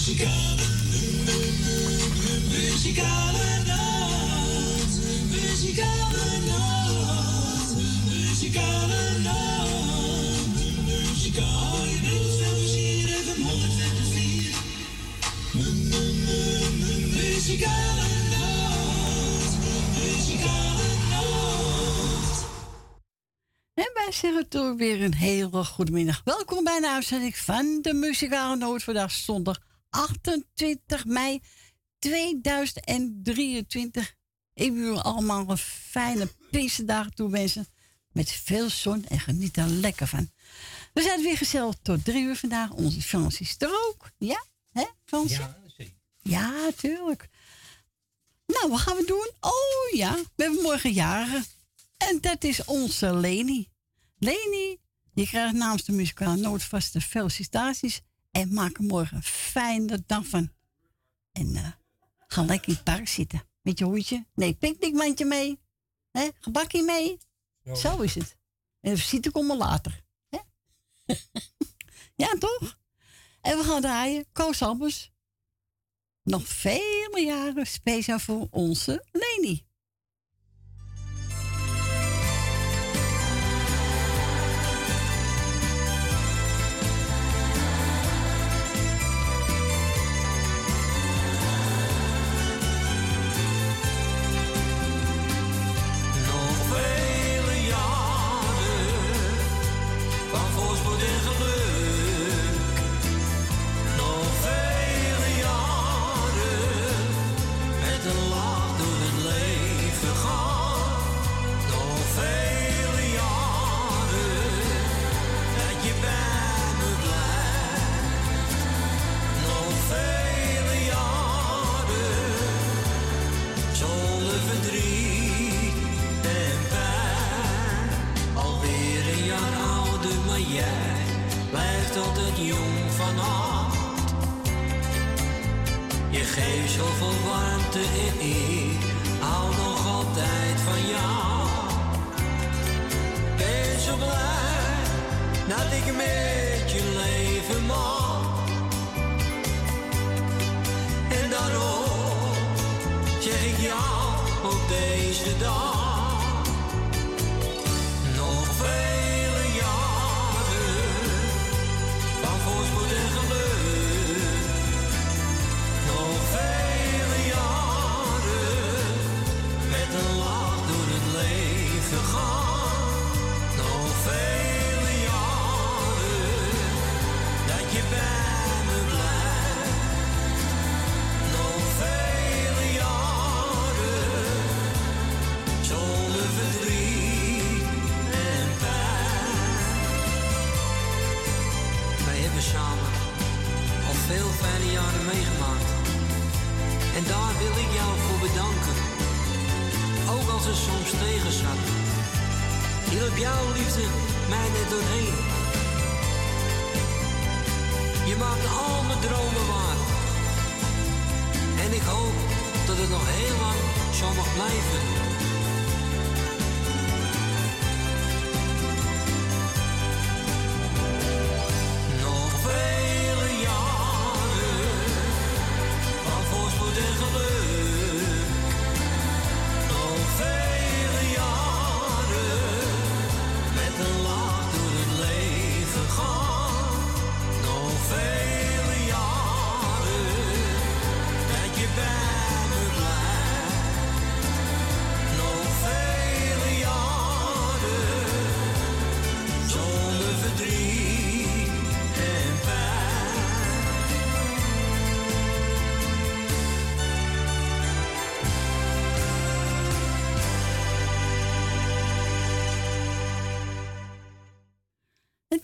Muzikale, muzikale nacht. Muzikale nacht. Muzikale nacht. Muzikale Muzikale nacht. Muzikale nacht. En wij zeggen toch weer een hele goede middag. Welkom bij de uitzending van de Muzikale Noot. Vandaag zondag 28 mei 2023. Ik wil u allemaal een fijne Pinksterdag toewensen. Met veel zon en geniet er lekker van. We zijn weer gezellig tot drie uur vandaag. Onze Frans is er ook. Ja, hè Frans? Ja, zeker. Ja, tuurlijk. Nou, wat gaan we doen? Oh ja, we hebben morgen jaren. En dat is onze Leni. Leni, je krijgt namens de muzikale noodvaste felicitaties. En maak er morgen een fijne dag van. En eh ga lekker in het park zitten. Met je hoedje. Nee, picknickmandje mee. hè? Gebakje mee. Zo is het. En de visite komen later. hè? ja, toch? En we gaan draaien. Koos Albers. Nog vele jaren speciaal voor onze Leni.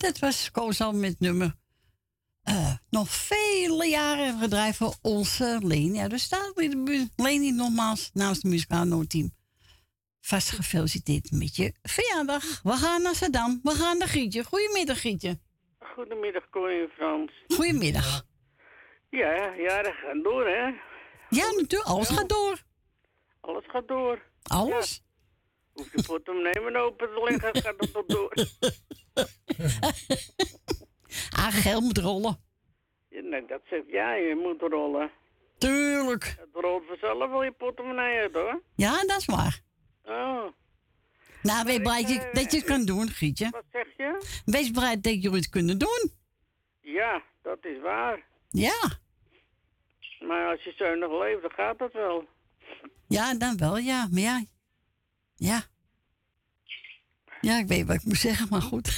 Dat was Koos al met nummer. eh, nog vele jaren gedraaid voor onze Leni. Ja, dus staat Leni nogmaals namens het muzikaal noodteam. Vast gefeliciteerd met je verjaardag. We gaan naar Saddam. We gaan naar Gietje. Goedemiddag, Gietje. Goedemiddag, Corrie Frans. Goedemiddag. Ja, ja, dat gaat door, hè? Ja, natuurlijk. Alles gaat door. Alles gaat door. Alles? Hoef je portemonnee maar open te leggen, gaat het toch door. Ah, geld moet rollen. Nee, dat zegt jij, je moet rollen. Tuurlijk. Het rolt vanzelf wel je portemonnee uit, hoor. Ja, dat is waar. Oh, Nou, wees blij dat je- dat je het kan doen, Gietje. wat zeg je? Wees blij dat jullie het kunnen doen. Ja, dat is waar. Ja. Maar als je zuinig leeft, dan gaat dat wel. Ja, dan wel, ja. Maar ja. Ja. Ja, ik weet wat ik moet zeggen, maar goed.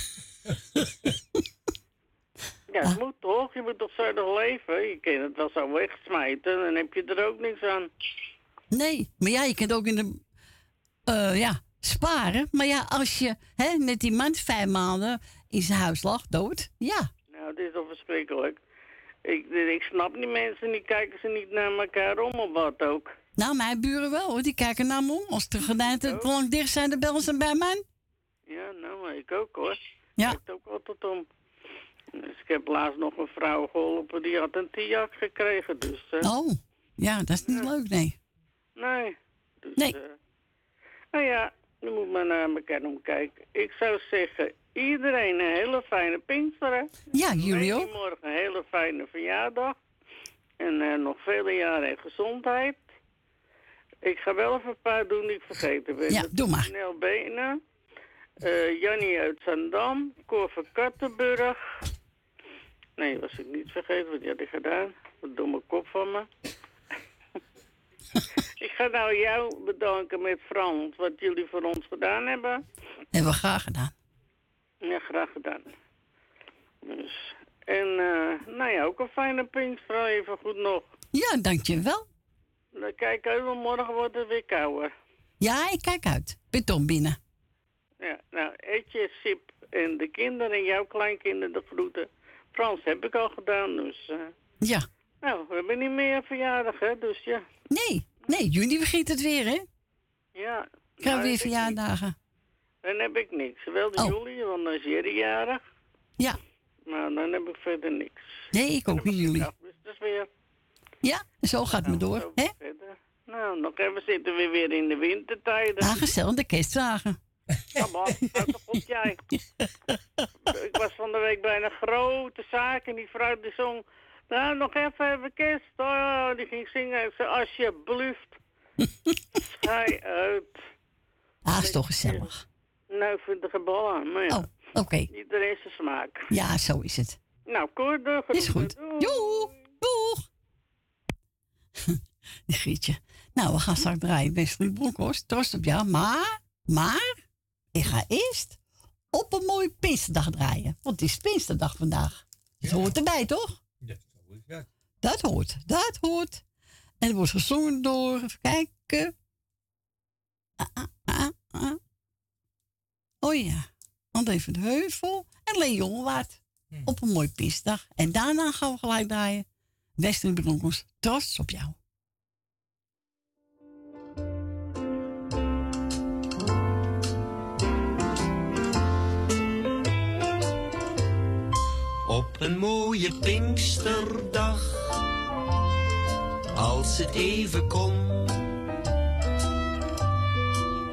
Ja, het moet toch? Je moet toch zuinig leven? Je kan het wel zo wegsmijten, dan heb je er ook niks aan. Nee, maar ja, je kunt ook in de. eh, ja, sparen. Maar ja, als je hè, net die man vijf maanden in zijn huis lag, dood. Ja. Nou, het is toch verschrikkelijk. Ik, ik snap die mensen, die kijken ze niet naar elkaar om of wat ook. Nou, mijn buren wel hoor. Die kijken naar me om. Als de gordijnen te lang dicht zijn, dan bellen ze bij mij. Ja, nou, ik ook hoor. Ja. Kijkt ook altijd om. Dus ik heb laatst nog een vrouw geholpen, die had een tiak gekregen, dus... Oh, ja, dat is niet leuk, nee. Nee. Dus, Nee. eh, nou ja, je moet maar naar elkaar omkijken. Ik zou zeggen, iedereen een hele fijne Pinksteren. Ja, jullie ook. Morgen een hele fijne verjaardag. En eh, nog vele jaren en gezondheid. Ik ga wel even een paar doen die ik vergeten ben. Ja, doe maar. Snel Benen. Eh Jannie uit Zandam. Cor van Kattenburg. Nee, was ik niet vergeten, wat die had ik gedaan. Wat domme kop van me. ik ga nou jou bedanken met Frans, wat jullie voor ons gedaan hebben. Hebben we graag gedaan. Ja, graag gedaan. Dus, en eh, nou ja, ook een fijne Pinkster, even goed nog. Ja, dankjewel. Dan kijk uit, want morgen wordt het weer kouder. Ja, ik kijk uit. Beton binnen. Ja, nou, Etje, Sip en de kinderen en jouw kleinkinderen de groeten. Frans heb ik al gedaan, dus... eh, Ja. nou, we hebben niet meer verjaardag, hè, dus ja. Nee, nee, juni begint het weer, hè? Ja. Krijgen we nou, weer ik verjaardagen. Dan heb ik niks. Wel de Oh. juli, want dan is Jerry jarig. Ja. Maar dan heb ik verder niks. Nee, ik ook in juli. Dus weer... Ja, zo gaat het me door, zo hè? verder. Nou, nog even zitten we weer in de wintertijden. Ah, gezellig, de kerstdagen. Ja, toch op jij. Ik was van de week bij een grote zaak en die vrouw die zong... Nou, nog even even kerst. Oh, die ging zingen. Ik zei, alsjeblieft. Schij uit. Ah, is toch gezellig. Nou, ik vind de gebal aan. Maar ja, Oh, oké. iedereen zijn smaak. Ja, zo is het. Nou, Koer, de Is goed. Doeg, doeg. Die Grietje. Nou, we gaan straks draaien. Wesley Bronkhorst, trots op jou. Maar, maar, ik ga eerst op een mooie Pinksterdag draaien. Want het is Pinksterdag vandaag. Dat hoort erbij, toch? Ja. Dat hoort, dat hoort. En het wordt gezongen door, even kijken. Ah, ah, ah, ah. Oh ja, André van de Heuvel en Leon Waard. Op een mooi Pinksterdag. En daarna gaan we gelijk draaien. Wesley Broncos, trots op jou. Op een mooie Pinksterdag, als het even kon,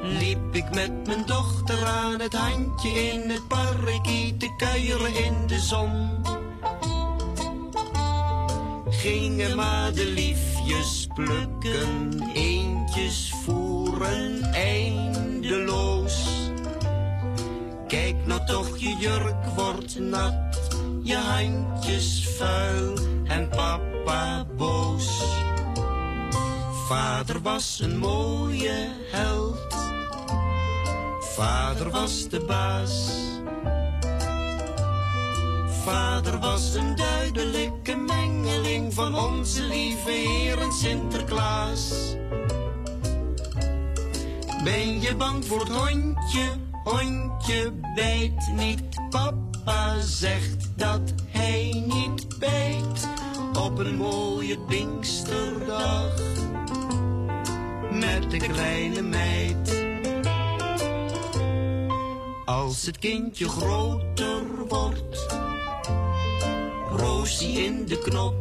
liep ik met mijn dochter aan het handje in het parkie te kuieren in de zon. Gingen maar de liefjes plukken, eentjes voeren eindeloos. Kijk nou toch, je jurk wordt nat, je handjes vuil en papa boos. Vader was een mooie held, vader was de baas. Vader was een duidelijke mengeling van onze lieve Heer en Sinterklaas. Ben je bang voor het hondje? Hondje bijt niet. Papa zegt dat hij niet bijt. Op een mooie Pinksterdag. Met de kleine meid. Als het kindje groter wordt. Roosie in de knop.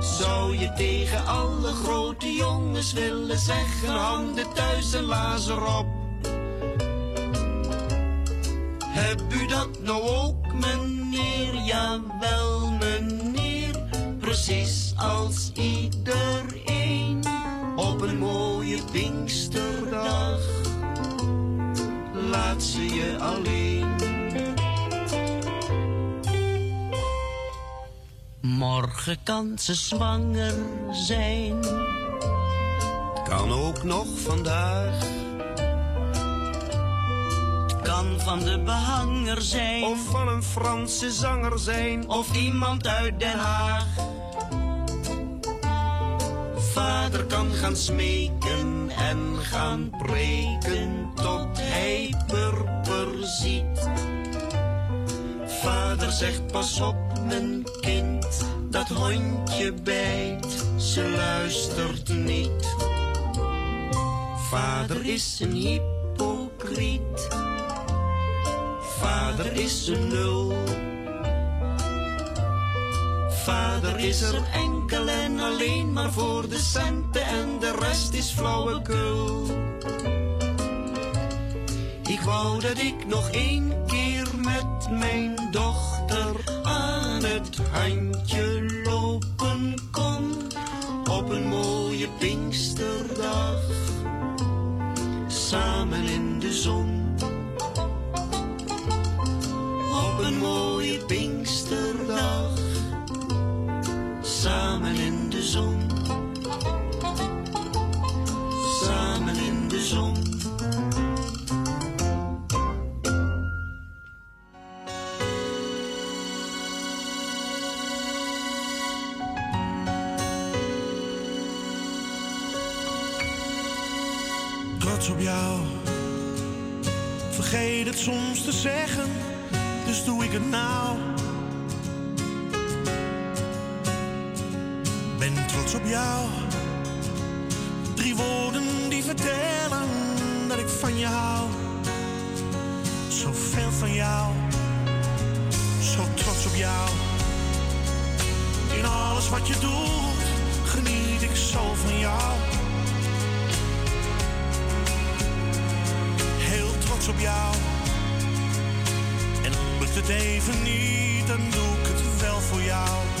Zou je tegen alle grote jongens willen zeggen, handen thuis en lazer op? Heb u dat nou ook, meneer jawel meneer, precies als iedereen op een mooie Pinksterdag. Laat ze je alleen. Morgen kan ze zwanger zijn. Kan ook nog vandaag. Kan van de behanger zijn. Of van een Franse zanger zijn. Of iemand uit Den Haag. Vader kan gaan smeken en gaan preken tot hij purper ziet. Vader zegt pas op mijn kind, dat hondje bijt, ze luistert niet. Vader is een hypocriet, vader is een nul. Vader is er enkel en alleen maar voor de centen en de rest is flauwekul. Ik wou dat ik nog één keer met mijn dochter aan het handje lopen kon op een mooie Pinksterdag, samen in de zon. Doe ik het nou. Ben trots op jou. Drie woorden die vertellen dat ik van je hou. Zoveel van jou, zo trots op jou. In alles wat je doet, geniet ik zo van jou. heel trots op jou. Het even niet, dan doe ik het wel voor jou.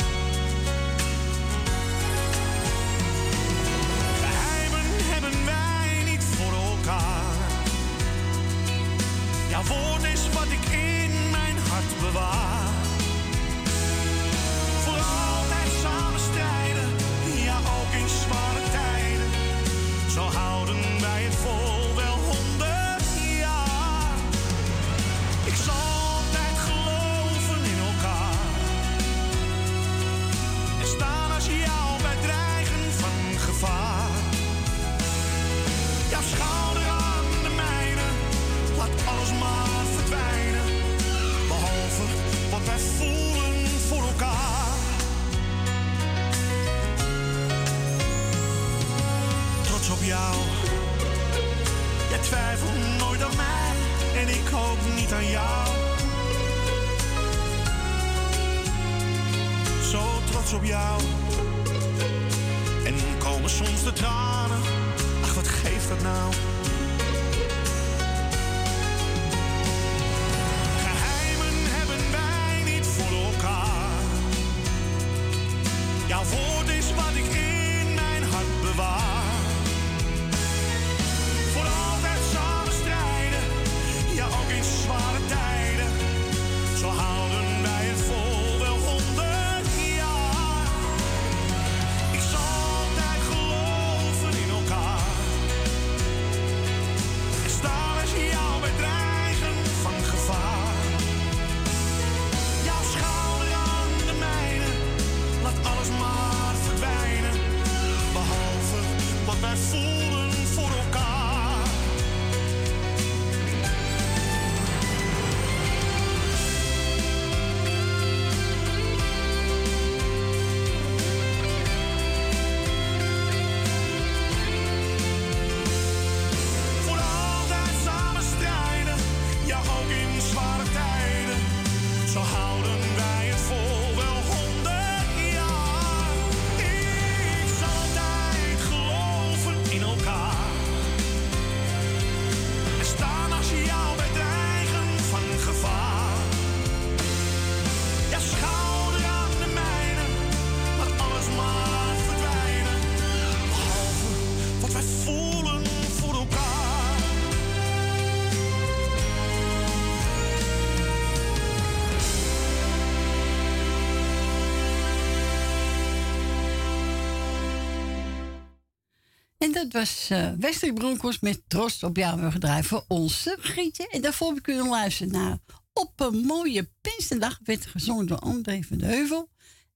Dat was uh, Westrik Broncos met Trost op jou hebben gedraaid voor onze Gietje. En daarvoor heb ik luisteren naar Op een mooie Pinksterdag. Werd gezongen door André van de Heuvel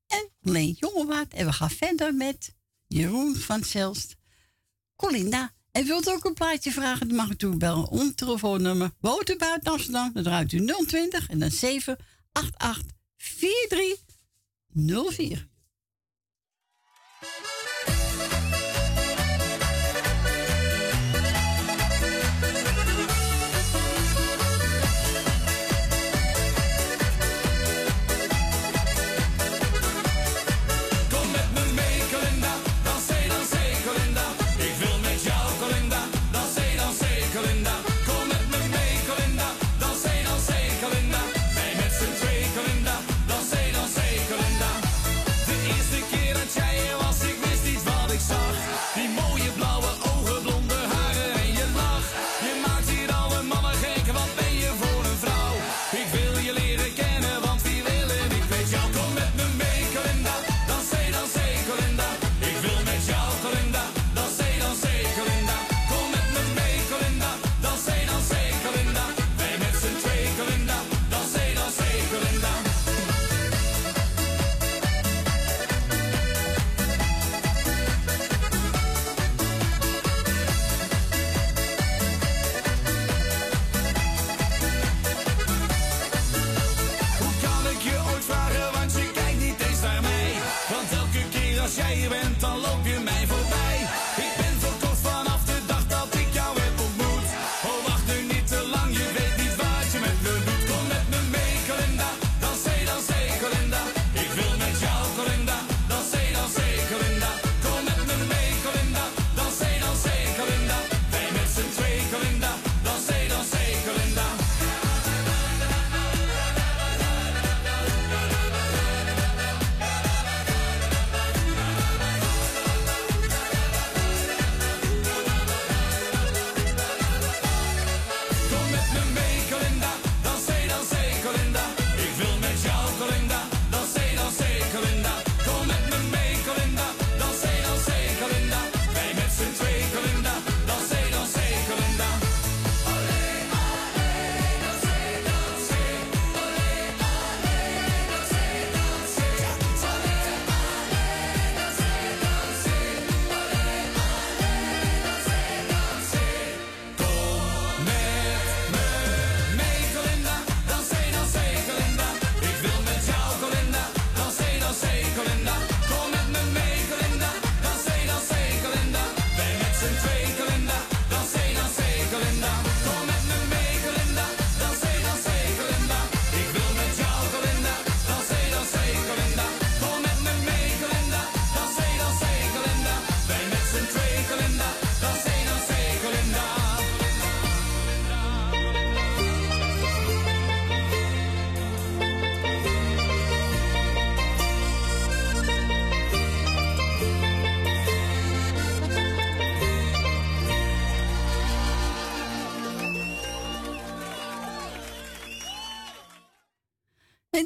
en Leen Jongewaard. En we gaan verder met Jeroen van Zelst, Colinda. En wilt ook een plaatje vragen, dan mag u toe bellen. Ons telefoonnummer. Woont buiten Amsterdam, dan draait u 020 en dan 788 4304.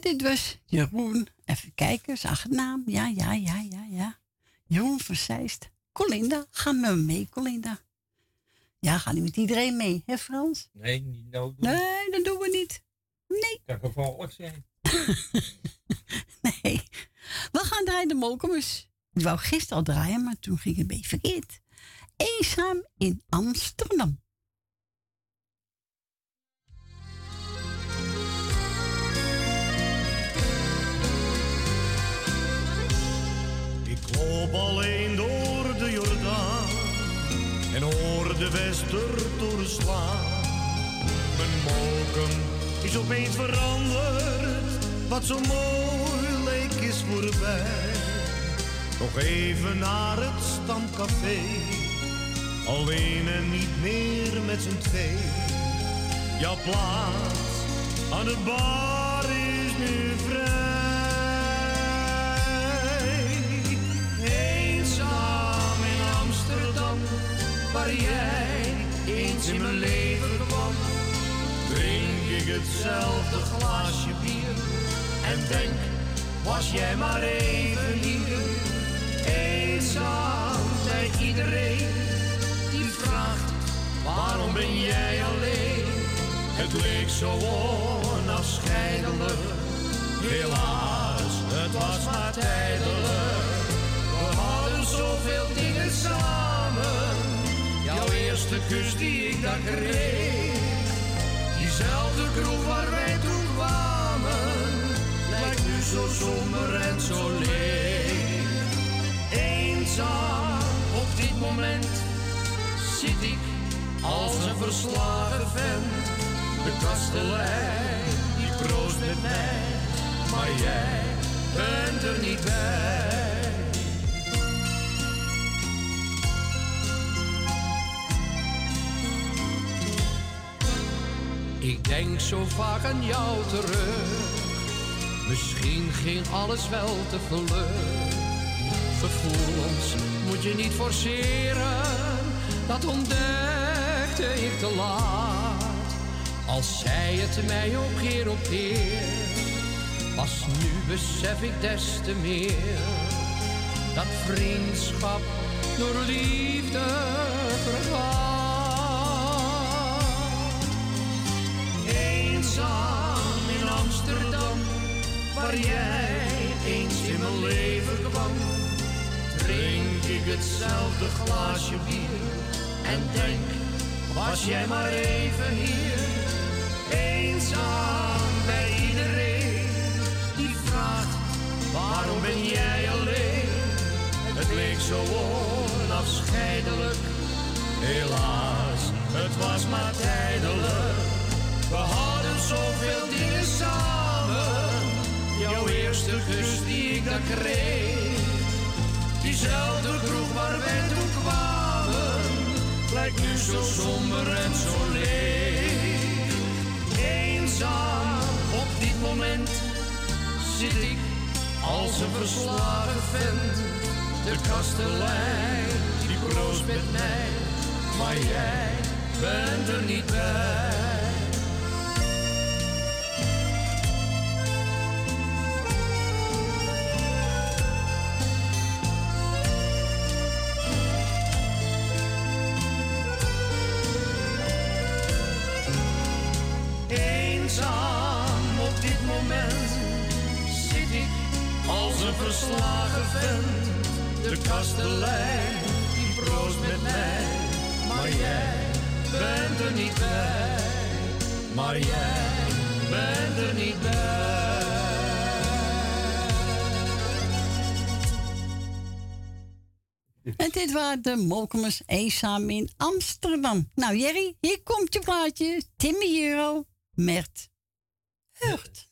Dit was Jeroen. Even kijken, zag het naam. Ja, ja, ja, ja, ja. Jeroen Verzeist. Colinda, ga met me mee, Colinda. Ja, ga niet met iedereen mee, hè Frans? Nee, niet nodig. Nee, dat doen we niet. Nee. Dat kan gevaarlijk zijn. nee. We gaan draaien de Molkemus. Ik wou gisteren al draaien, maar toen ging het een beetje verkeerd. Eenzaam in Amsterdam. Opeens veranderd, wat zo mooi leek is voorbij. Nog even naar het stamcafé, alleen en niet meer met z'n twee. Jouw plaats aan het bar is nu vrij. waar jij eens in mijn leven kwam. Drink ik hetzelfde glaasje bier en denk, was jij maar even hier. Eenzaam bij iedereen waarom ben jij alleen? Het leek zo onafscheidelijk, helaas, het was maar tijdelijk. We hadden zoveel dingen samen, jouw eerste kus die ik daar kreeg. Diezelfde kroeg waar wij toen kwamen, lijkt nu zo somber en zo leeg. Eenzaam op dit moment zit ik als een verslagen vent. De kastelein die proost met mij, maar jij bent er niet bij. Ik denk zo vaak aan jou terug. Misschien ging alles wel te vlug. Gevoelens moet je niet forceren. Dat ontdekte ik te laat. Als zei het mij ook keer op keer. Pas nu besef ik des te meer. Dat vriendschap door liefde vergaat. Eenzaam in Amsterdam, waar jij eens in mijn leven kwam. Drink ik hetzelfde glaasje bier en denk, was jij maar even hier. Eenzaam bij iedereen die vraagt, waarom ben jij alleen? Het leek zo onafscheidelijk, helaas, het was maar tijdelijk. Zoveel dingen samen. Jouw eerste kus die ik daar kreeg. Diezelfde kroeg waar wij toen kwamen. Lijkt nu zo somber en zo leeg. Eenzaam op dit moment zit ik als een verslagen vent. De kastelein die proost met mij. Maar jij bent er niet bij. Verslagen vent. De kastelein die proost met mij, maar jij bent er niet bij. Maar jij bent er niet bij. En dit waren de Molkemers eenzaam in Amsterdam. Nou Jerry, hier komt je plaatje. Timmy Euro, Mert. Hurt.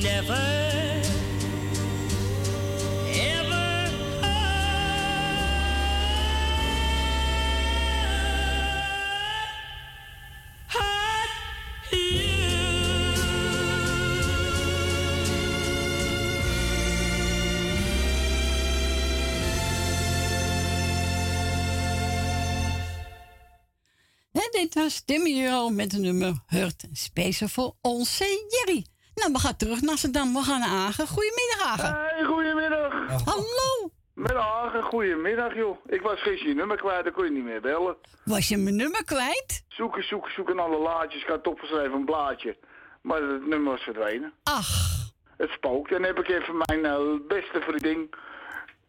never dit was Timmy met het nummer Hurt. Speciaal voor onze Jerry. Nou, we gaan terug naar Amsterdam. We gaan naar Agen. Goedemiddag, Agen. Hey, goedemiddag. Hallo. Met Hagen, goedemiddag joh. Ik was gisteren je nummer kwijt, dan kon je niet meer bellen. Was je mijn nummer kwijt? Zoeken, zoeken, zoeken alle laadjes. Ik had opgeschreven een blaadje. Maar het nummer was verdwenen. Ach. Het spookt. En dan heb ik even mijn eh, beste vriendin,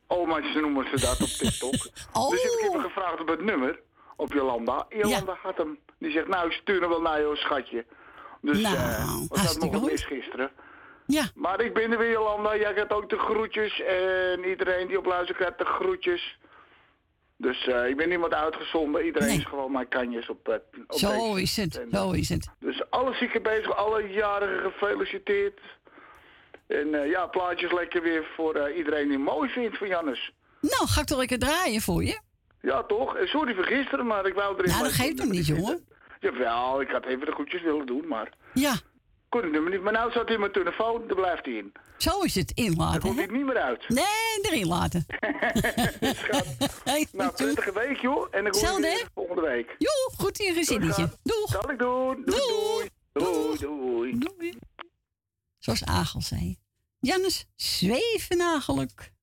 omaatjes noemen ze dat op TikTok. Dus heb ik even gevraagd op het nummer, op Jolanda. Jolanda had hem. Die zegt, nou ik stuur hem wel naar jou, schatje. Dus Nou, had hartstikke nog mis gisteren. Ja. Maar ik ben er weer, Jolanda. Jij krijgt ook de groetjes. En iedereen die op luistert krijgt de groetjes. Dus eh, ik ben niemand uitgezonden. Iedereen is gewoon mijn kanjes op, eh, op Zo is het. Zo is het. Dus alle zieken bezig, alle jarigen gefeliciteerd. En ja, plaatjes lekker weer voor iedereen die mooi vindt van Jannes. Nou, ga ik toch lekker draaien voor je? Ja, toch? Sorry voor gisteren, maar ik wou erin... Nou, dat geeft hem niet, jongen. Jawel, ik had even de groetjes willen doen, maar... Ja. Kon het nummer niet. Maar nou zat hij in mijn telefoon, daar blijft hij in. Zo is het. Inlaten, Daar komt hij niet meer uit. Nee, erin laten. Nou, prettige week, joh. En dan weer hè? volgende week. Joe, goed in je gezinnetje. Doeg. Zal ik doen. Doei, doei. Doei, doei. Zoals Agel zei. Jannes Zwevenagelijk. Thank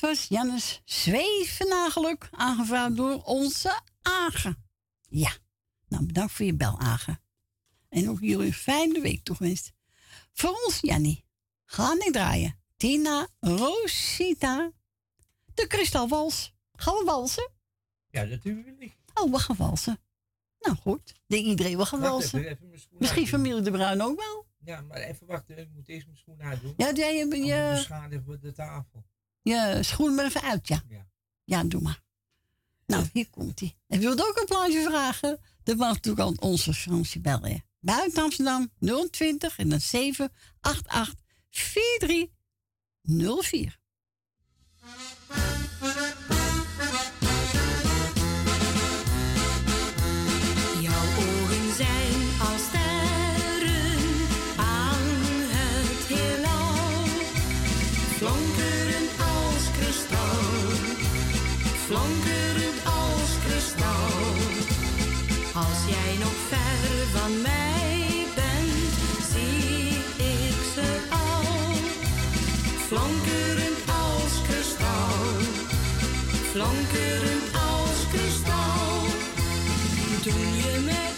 dat was Jannes Zwevennageluk, aangevraagd door onze Agen. Ja, nou bedankt voor je bel, Agen. En ook jullie een fijne week toegewenst. Voor ons, Jannie, gaan ik draaien. Tina Rosita, de kristalwals. Gaan we walsen? Ja, natuurlijk. Oh, we gaan walsen. Nou goed, denk iedereen wil gaan Wacht walsen. even, even Misschien uitdoen. familie De Bruin ook wel. Ja, maar even wachten. Ik moet eerst mijn schoenen uitdoen. Ja, jij je, Anders we de tafel. Je schoen maar even uit, ja. Ja. Ja, doe maar. Nou, hier komt hij. En wilt ook een plaatje vragen? Dan mag natuurlijk aan onze Fransje bellen. Buiten Amsterdam 020 en dan 788 4304. Flonkerend als kristal. Toen je me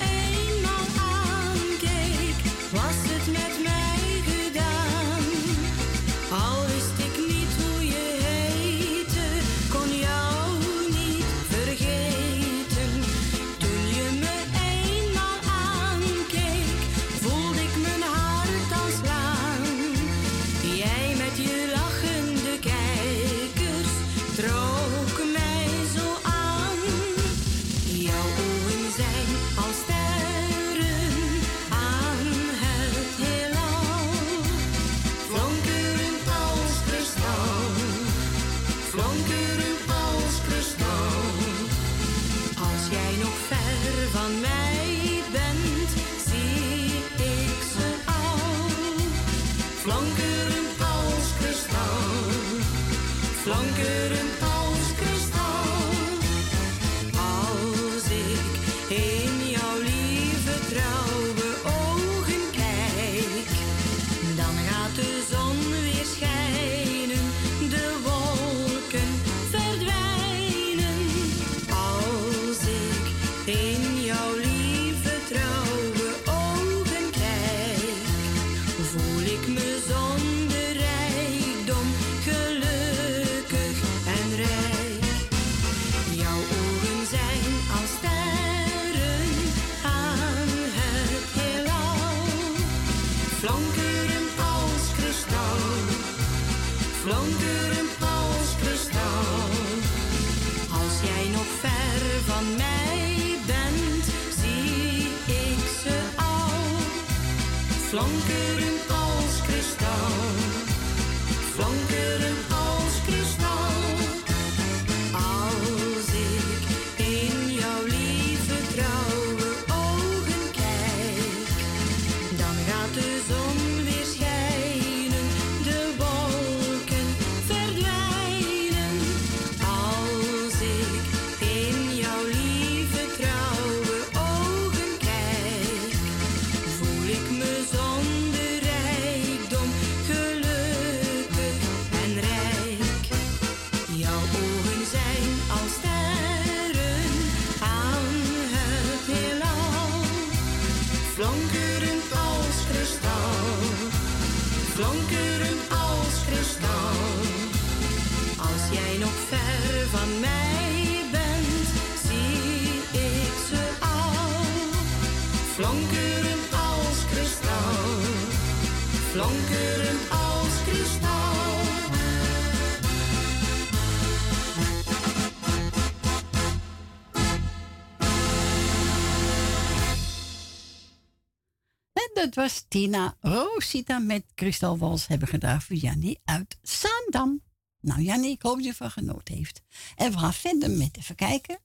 dat was Tina Rosita met Kristal Wals hebben gedaan voor Jannie uit Zaandam. Nou Jannie, ik hoop dat je ervan genoten heeft. En we gaan verder met even kijken.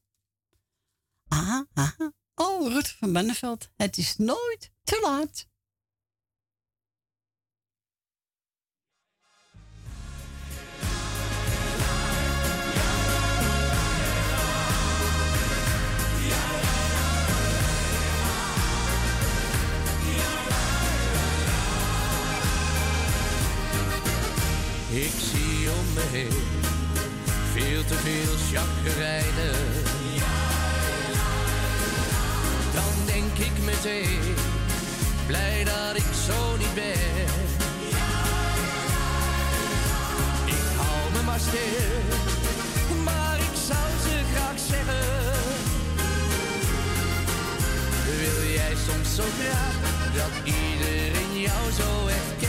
Aha, aha. Oh, Ruud van Benneveld. Het is nooit te laat. Ik zie om me heeft veel te veel chagrijnen. Dan denk ik meteen, blij dat ik zo niet ben. Ik hou me maar stil, maar ik zou ze graag zeggen. Wil jij soms zo graag dat iedereen jou zo herkent?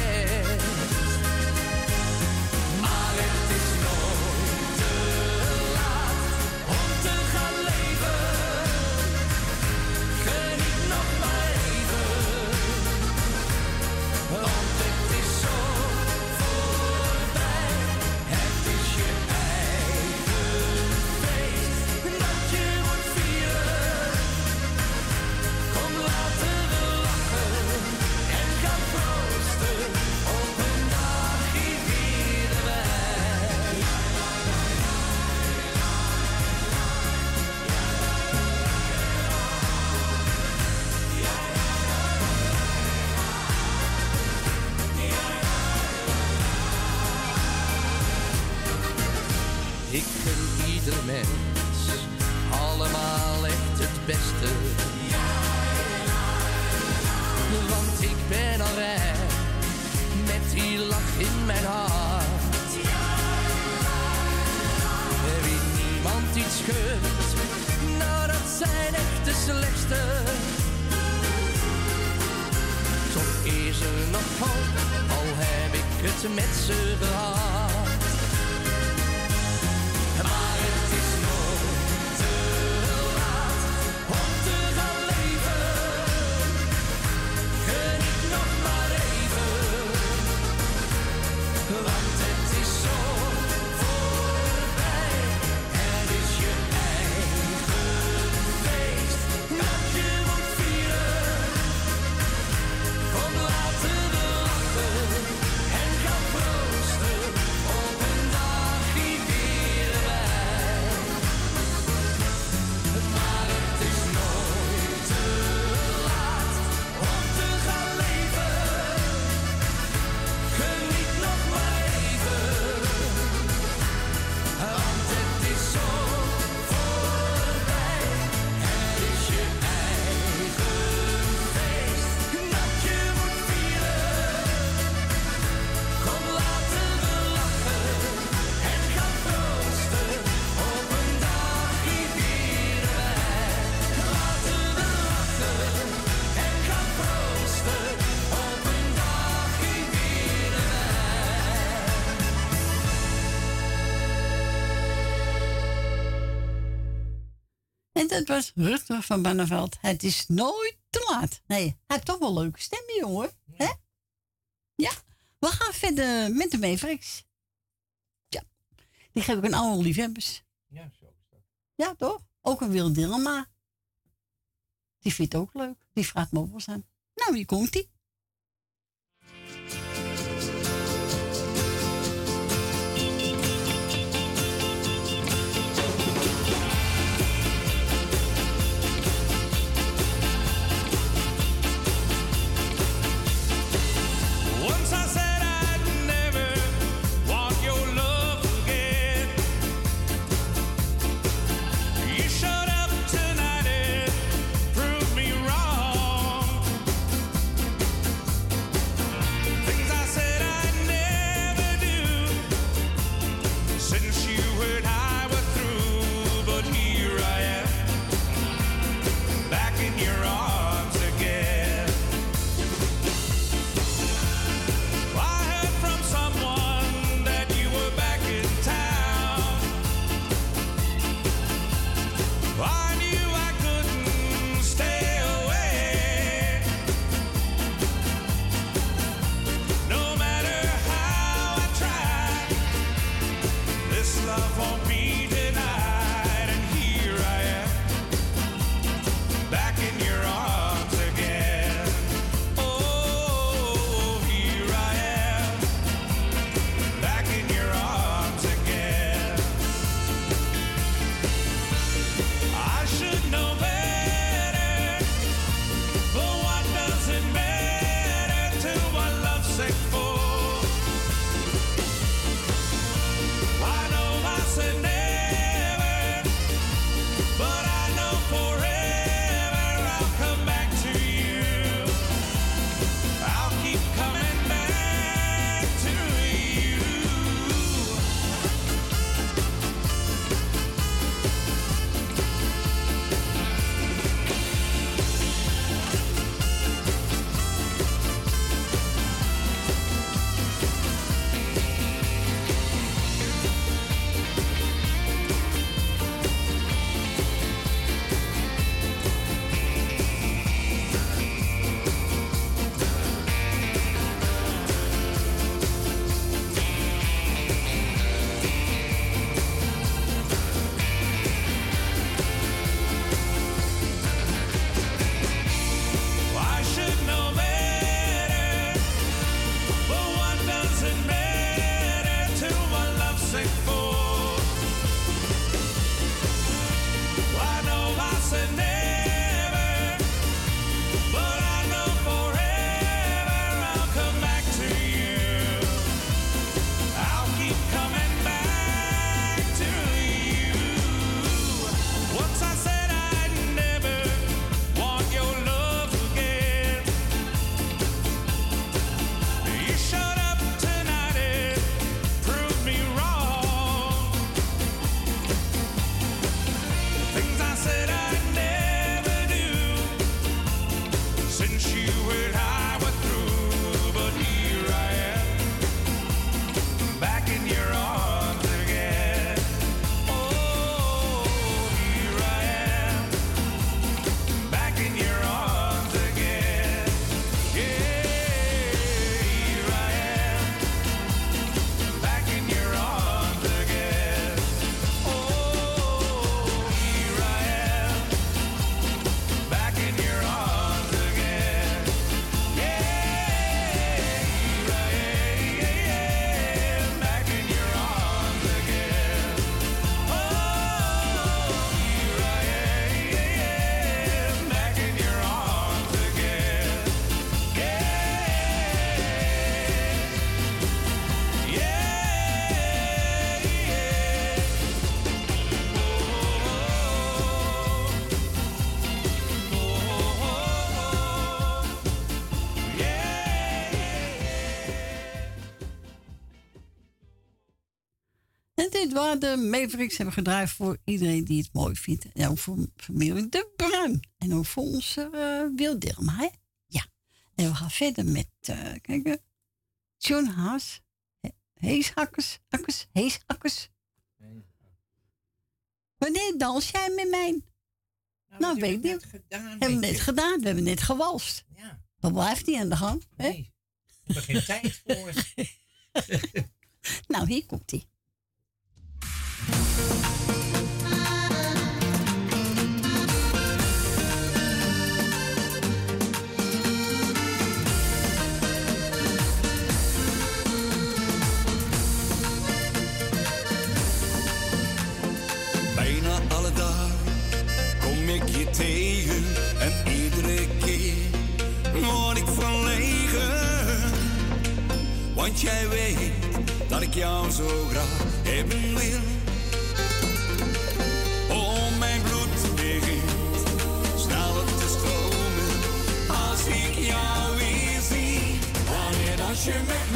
Is er nog hoop, al heb ik het met ze gehad. Maar het is Dat was Rutger van Banneveld. Het is nooit te laat. Nee, hij heeft toch wel een leuke stem, jongen. Hè? Ja, we gaan verder met de Mavericks. Ja, die geef ik een oude liefhebbers. Ja, zo is dat. Ja, toch? Ook een Wil Dilemma. Die vindt het ook leuk. Die vraagt me ook wel aan. Nou, hier komt De Mavericks hebben gedraaid voor iedereen die het mooi vindt. En ook voor familie De Bruin. En ook voor onze uh, Wilderma, hè? Ja. En we gaan verder met, uh, kijk, John Haas. Heeshakkers, akkers, heeshakkers. Wanneer dans jij met mij? Nou, nou weet ik niet. Hebben we net gedaan. We hebben net gewalst. Ja. Dat blijft niet aan de gang. Hè? Nee. Ik heb er geen tijd voor. nou, hier komt hij. Want jij weet dat ik jou zo graag hebben wil. Ik jou weer zie. Wanneer als je met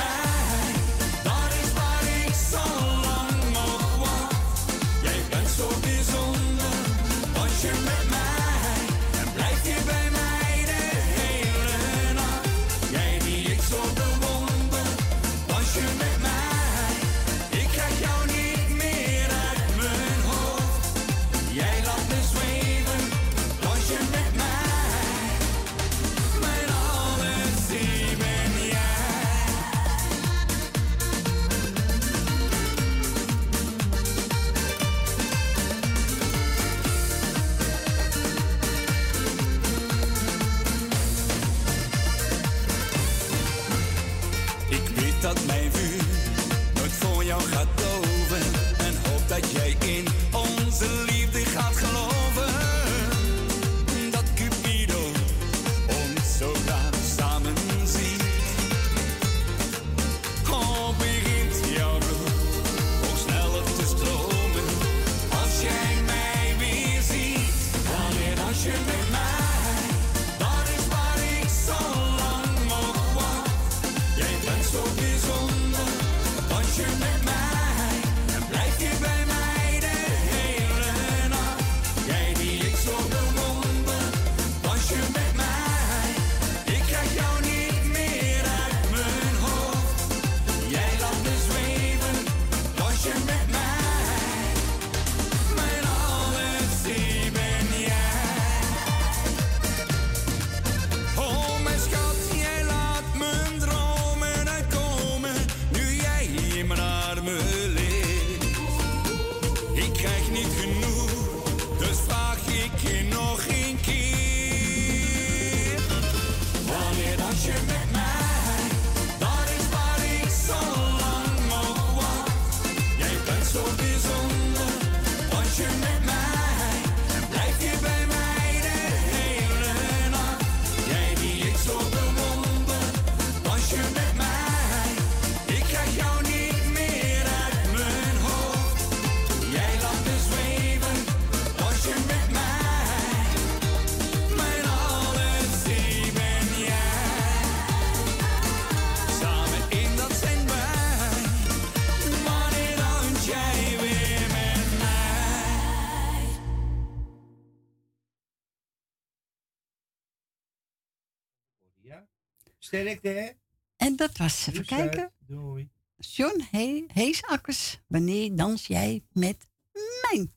Sterkte, hè? En dat was, even kijken. Doei. John He Heesakkers, wanneer dans jij met mij?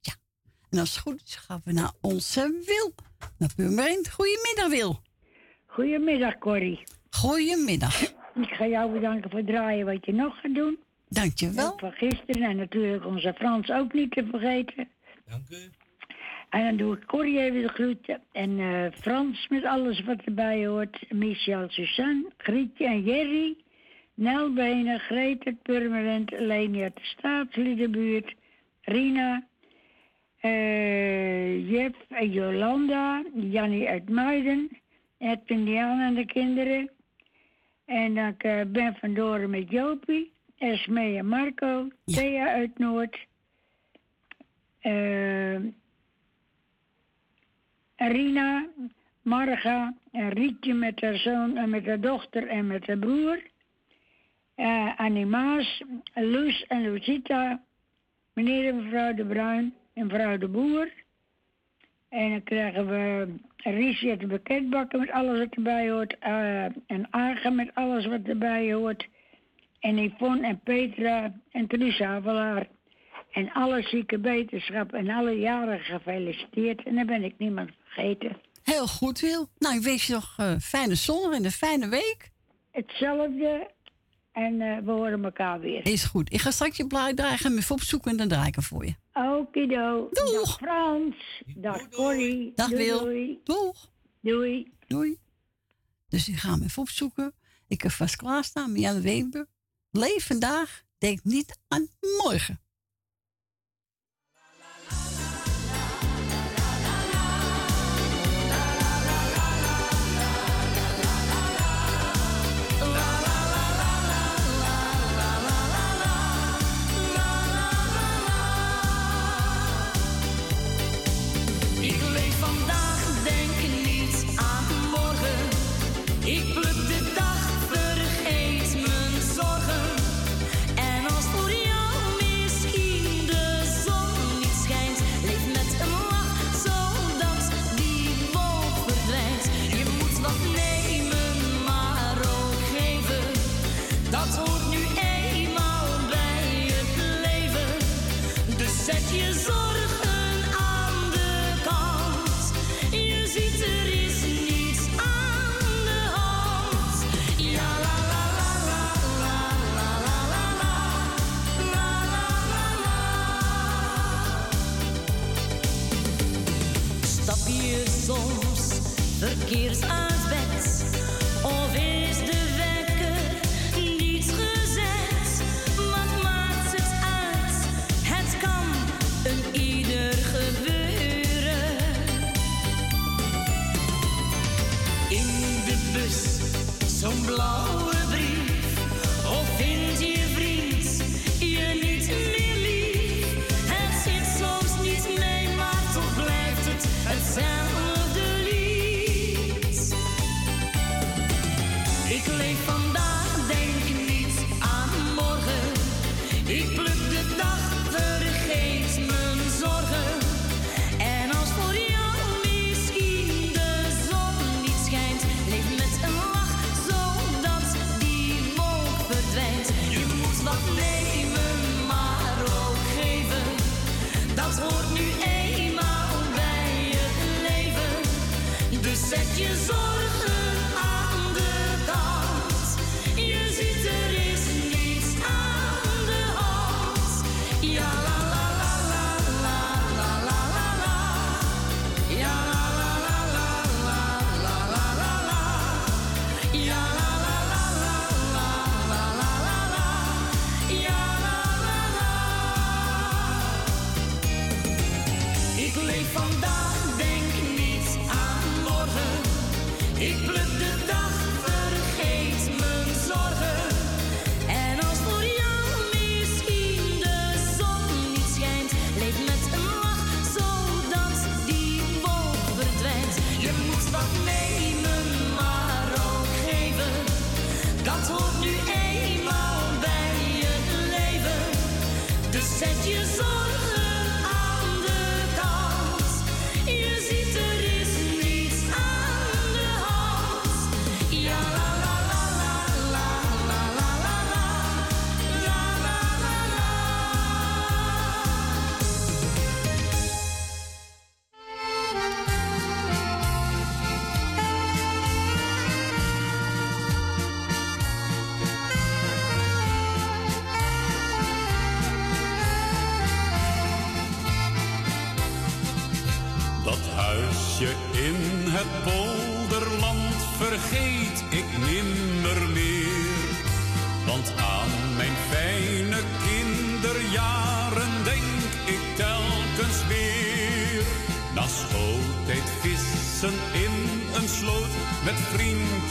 Ja, en als het goed is, gaan we naar onze Wil. Naar. Goedemiddag, Wil. Goedemiddag, Corrie. Goedemiddag. Ik ga jou bedanken voor het draaien wat je nog gaat doen. Dankjewel. Ook van gisteren en natuurlijk onze Frans ook niet te vergeten. Dank u. En dan doe ik Corrie even de groeten. En eh, Frans met alles wat erbij hoort. Michel, Suzanne, Grietje en Jerry. Nelbenen, Greta, Purmerend, Leni uit de Staatsliedenbuurt. Rina, eh Jef en Jolanda. Jannie uit Muiden. Edwin, Dian en de kinderen. En dan eh, Ben van Doren met Jopie. Esmee en Marco. Thea uit Noord. Eh Rina, Marga en Rietje met haar zoon en met haar dochter en met haar broer. eh Animaas, Loes en Lucita, meneer en mevrouw De Bruin en mevrouw De Boer. En dan krijgen we Riesje de bekendbakken met alles wat erbij hoort. eh, en Agen met alles wat erbij hoort. En Yvonne en Petra en Truus Havelaar. En alle zieke beterschap en alle jaren gefeliciteerd. En dan ben ik niemand vergeten. Heel goed, Wil. Nou, ik wens je nog eh, fijne zondag en een fijne week. Hetzelfde. En eh, we horen elkaar weer. Is goed. Ik ga straks je blaad draaien. Ga hem even opzoeken en dan draai ik hem voor je. Okido. Dag Frans. Dag Corrie. Dag doei, Wil. Doei. Doeg. Doei. Doei. Dus ik ga hem even opzoeken. Ik heb vast klaarstaan. Jan Weber. Leef vandaag. Denk niet aan morgen.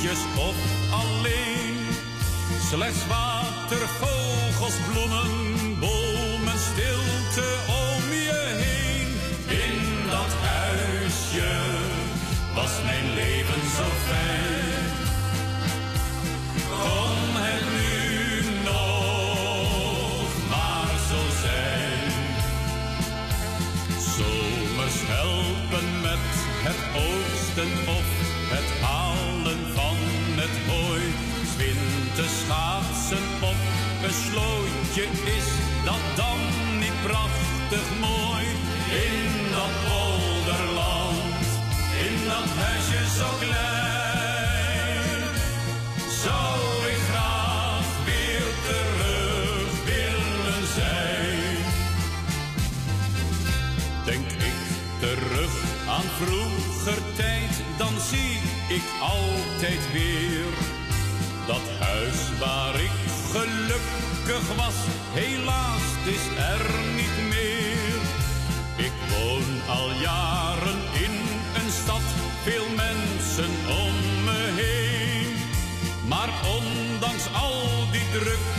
op alleen. Slechts water, vogels, bloemen, bomen, stilte om je heen. In dat huisje was mijn leven zo fijn. Kom het nu nog maar zo zijn. Zomers helpen met het oosten huis waar ik gelukkig was, helaas is er niet meer. Ik woon al jaren in een stad, veel mensen om me heen. Maar ondanks al die druk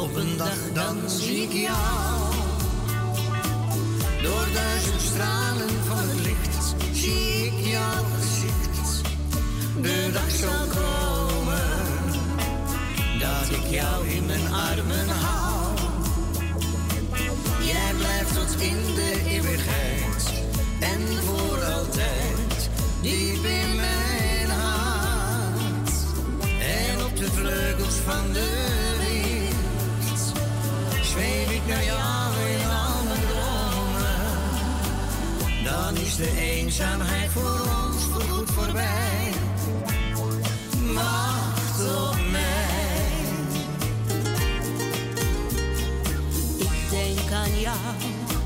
op een dag dan zie ik jou. Door duizend stralen van het licht zie ik jouw gezicht. De dag zal komen dat ik jou in mijn armen hou. Jij blijft tot in de eeuwigheid en voor altijd diep in mijn hart. En op de vleugels van de zweef ik naar jou in al mijn dromen. Dan is de eenzaamheid voor ons voorgoed voorbij. Wacht op mij. Ik denk aan jou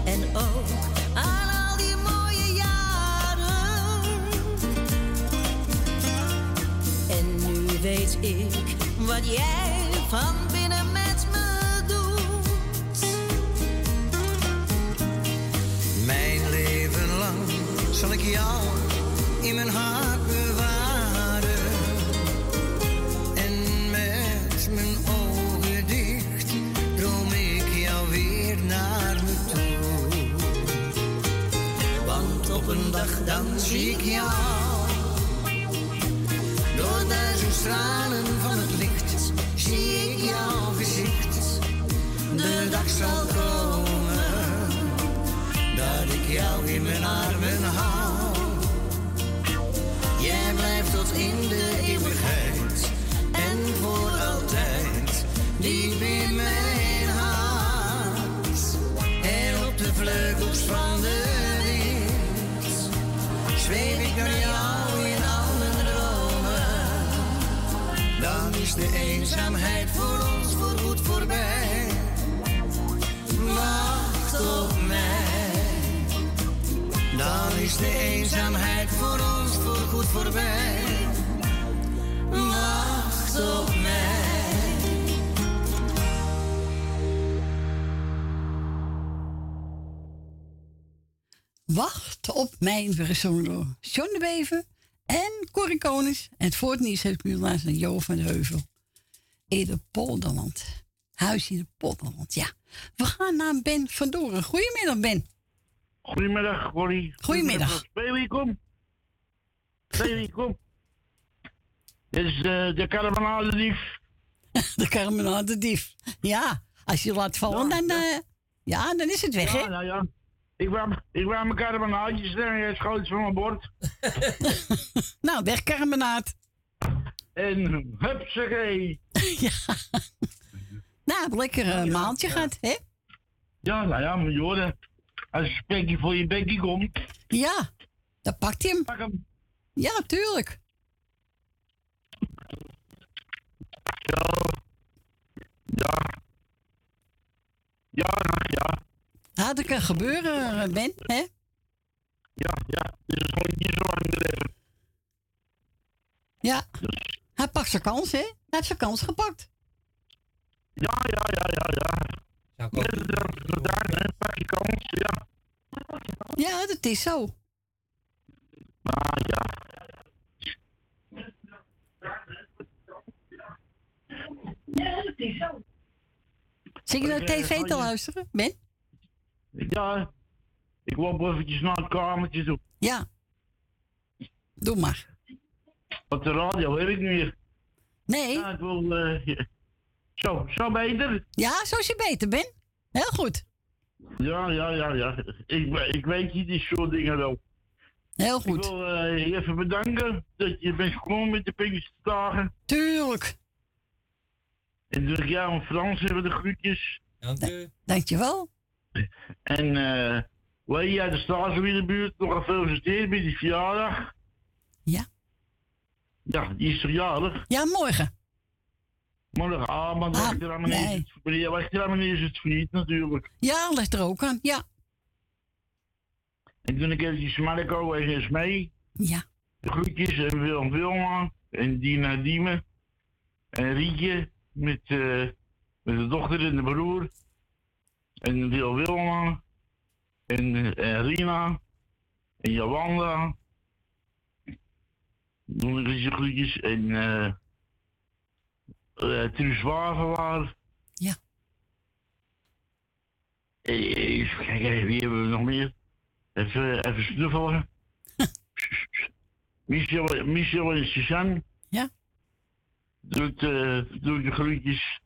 en ook aan al die mooie jaren. En nu weet ik wat jij van zal ik jou in mijn hart bewaren. En met mijn ogen dicht droom ik jou weer naar me toe. Want op een dag dan zie ik jou. Door duizend stralen van het licht zie ik jouw gezicht. De dag zal komen ik jou in mijn armen hou. Jij blijft tot in de eeuwigheid en voor altijd diep in mijn hart. En op de vleugels van de wind zweef ik naar jou in al mijn dromen. Dan is de eenzaamheid voor ons voorgoed voorbij. Wacht op is de eenzaamheid voor ons voorgoed voorbij. Wacht op mij. Wacht op mijn gezongen door John de Bever en Corrie Konings. En het voortnieuws heeft ik nu laatst naar Jo van de Heuvel. In de Polderland. Huis in de Polderland, ja. We gaan naar Ben van Doren. Goedemiddag, Ben. Goedemiddag, Corrie. Goedemiddag. Baby, kom. Baby, kom. Dit is eh, de dief. De. Ja, als je laat vallen, dan, eh, ja, dan is het weg, ja, hè? Nou ja, ik wou, ik wou mijn carbonaatjes en jij schoot van mijn bord. nou, weg carbonaat. En hupsakee. ja. Nou, lekker een maaltje gehad, hè? Ja, nou ja, maar Jorden, als een spekje voor je bekje komt. Ja, dan pakt hij hem. Pak hem. Ja, tuurlijk. Ja. Ja. Ja, nou, ja. Nou, dat kan gebeuren, Ben, hè? Ja, ja. Dus is gewoon niet zo lang leven. Ja. Hij pakt zijn kans, hè? Hij heeft zijn kans gepakt. Ja, ja, ja, ja, ja. Pak je kans, ja. Ja, dat is zo. Maar ja. Ja, dat is zo. Zit je naar Ik, eh, tv te luisteren, Ben? Ja. Ik loop eventjes naar het kamertje toe. Ja. Doe maar. Op de radio heb ik nu weer. Nee. Ja, ik wil... eh. Zo, zo beter. Ja, zo is je beter, Ben. Heel goed. Ja, ja, ja, ja. Ik, ik weet je die soort dingen wel. Heel goed. Ik wil eh, je even bedanken dat je bent gekomen met de Pinksterdagen. Tuurlijk. En dus jou en Frans hebben de groetjes. Dank u. Dankjewel. En eh wil je uit de Staatswielenbuurt nog gefeliciteerd met die verjaardag? Ja. Ja, die is verjaardag. Ja, morgen. Ah, er allemaal nee. niet het ja, ligt er niet het friet natuurlijk. Ja, ligt er ook aan. Ja. En toen ik eventjes Marco en eens mee. Ja. De groetjes en Willem Wilma en Dina Diemen. En Rietje met, eh, met de dochter en de broer. En Wil Wilma. En, en Rina. En Jawanda. Doe ik eens groetjes. En eh uh, Truus Wagewaar. Ja. Eh, Even kijken, wie hebben we nog meer? Even, even snuffelen. Michel, Michel en Suzanne. Ja. Doet, uh, doet de groetjes.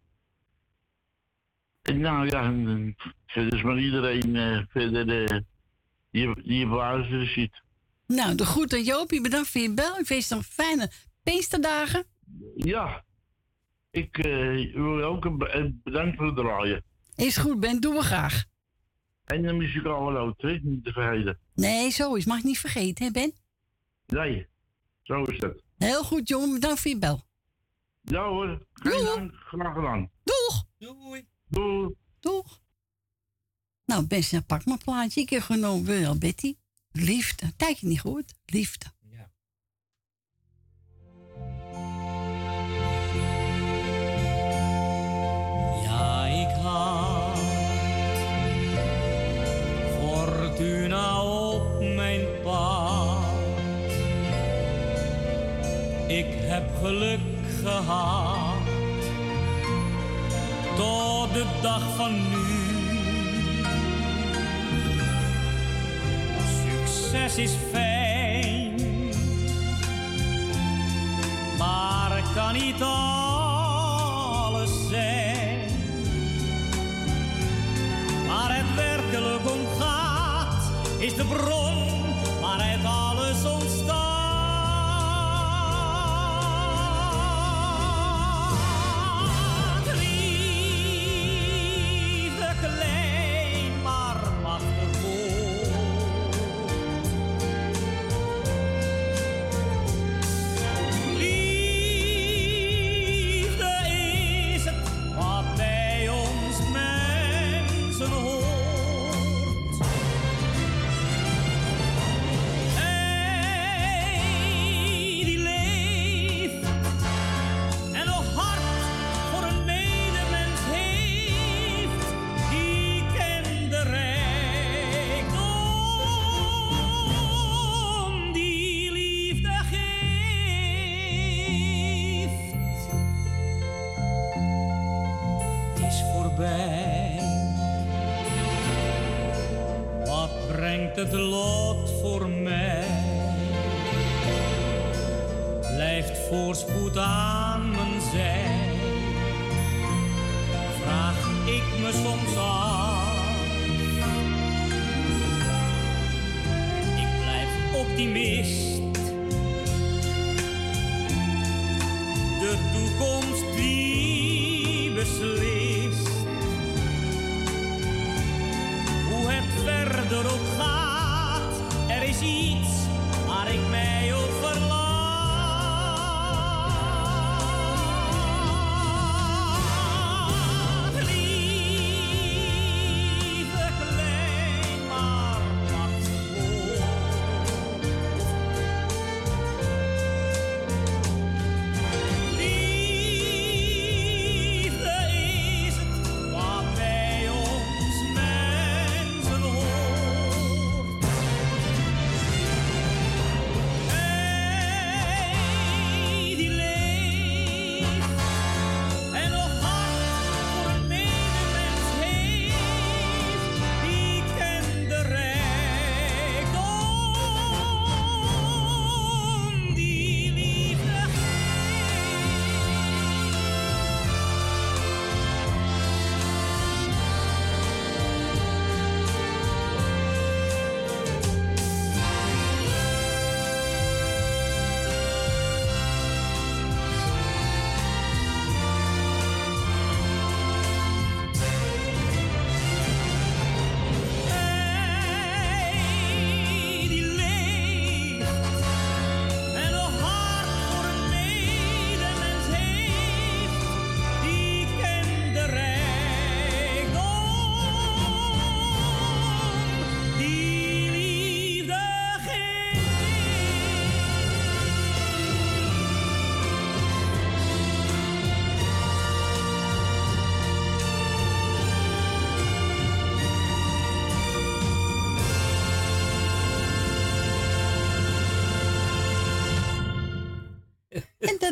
En nou ja, en, verder is maar iedereen uh, verder uh, die, die op zit. Nou, de groeten Jopie, bedankt voor je bel. Ik wens je nog fijne Pinksterdagen. Ja, ik uh, wil ook een be- bedankt voor het draaien. Is goed, Ben, doen we graag. En de muzikale lood, hè? niet te vergeten. Nee, zo is. Mag ik niet vergeten, hè Ben? Nee, zo is het. Heel goed, jongen. Bedankt voor je bel. Ja hoor, geen dank, graag gedaan. Doeg! Doei! Doei! Doeg! Nou, best, dan pak mijn plaatje. Ik heb genomen wel Betty. Liefde. Kijk je niet goed? Liefde. Ik heb geluk gehad tot de dag van nu. Succes is fijn, maar kan niet alles zijn. Waar het werkelijk om gaat, is de bron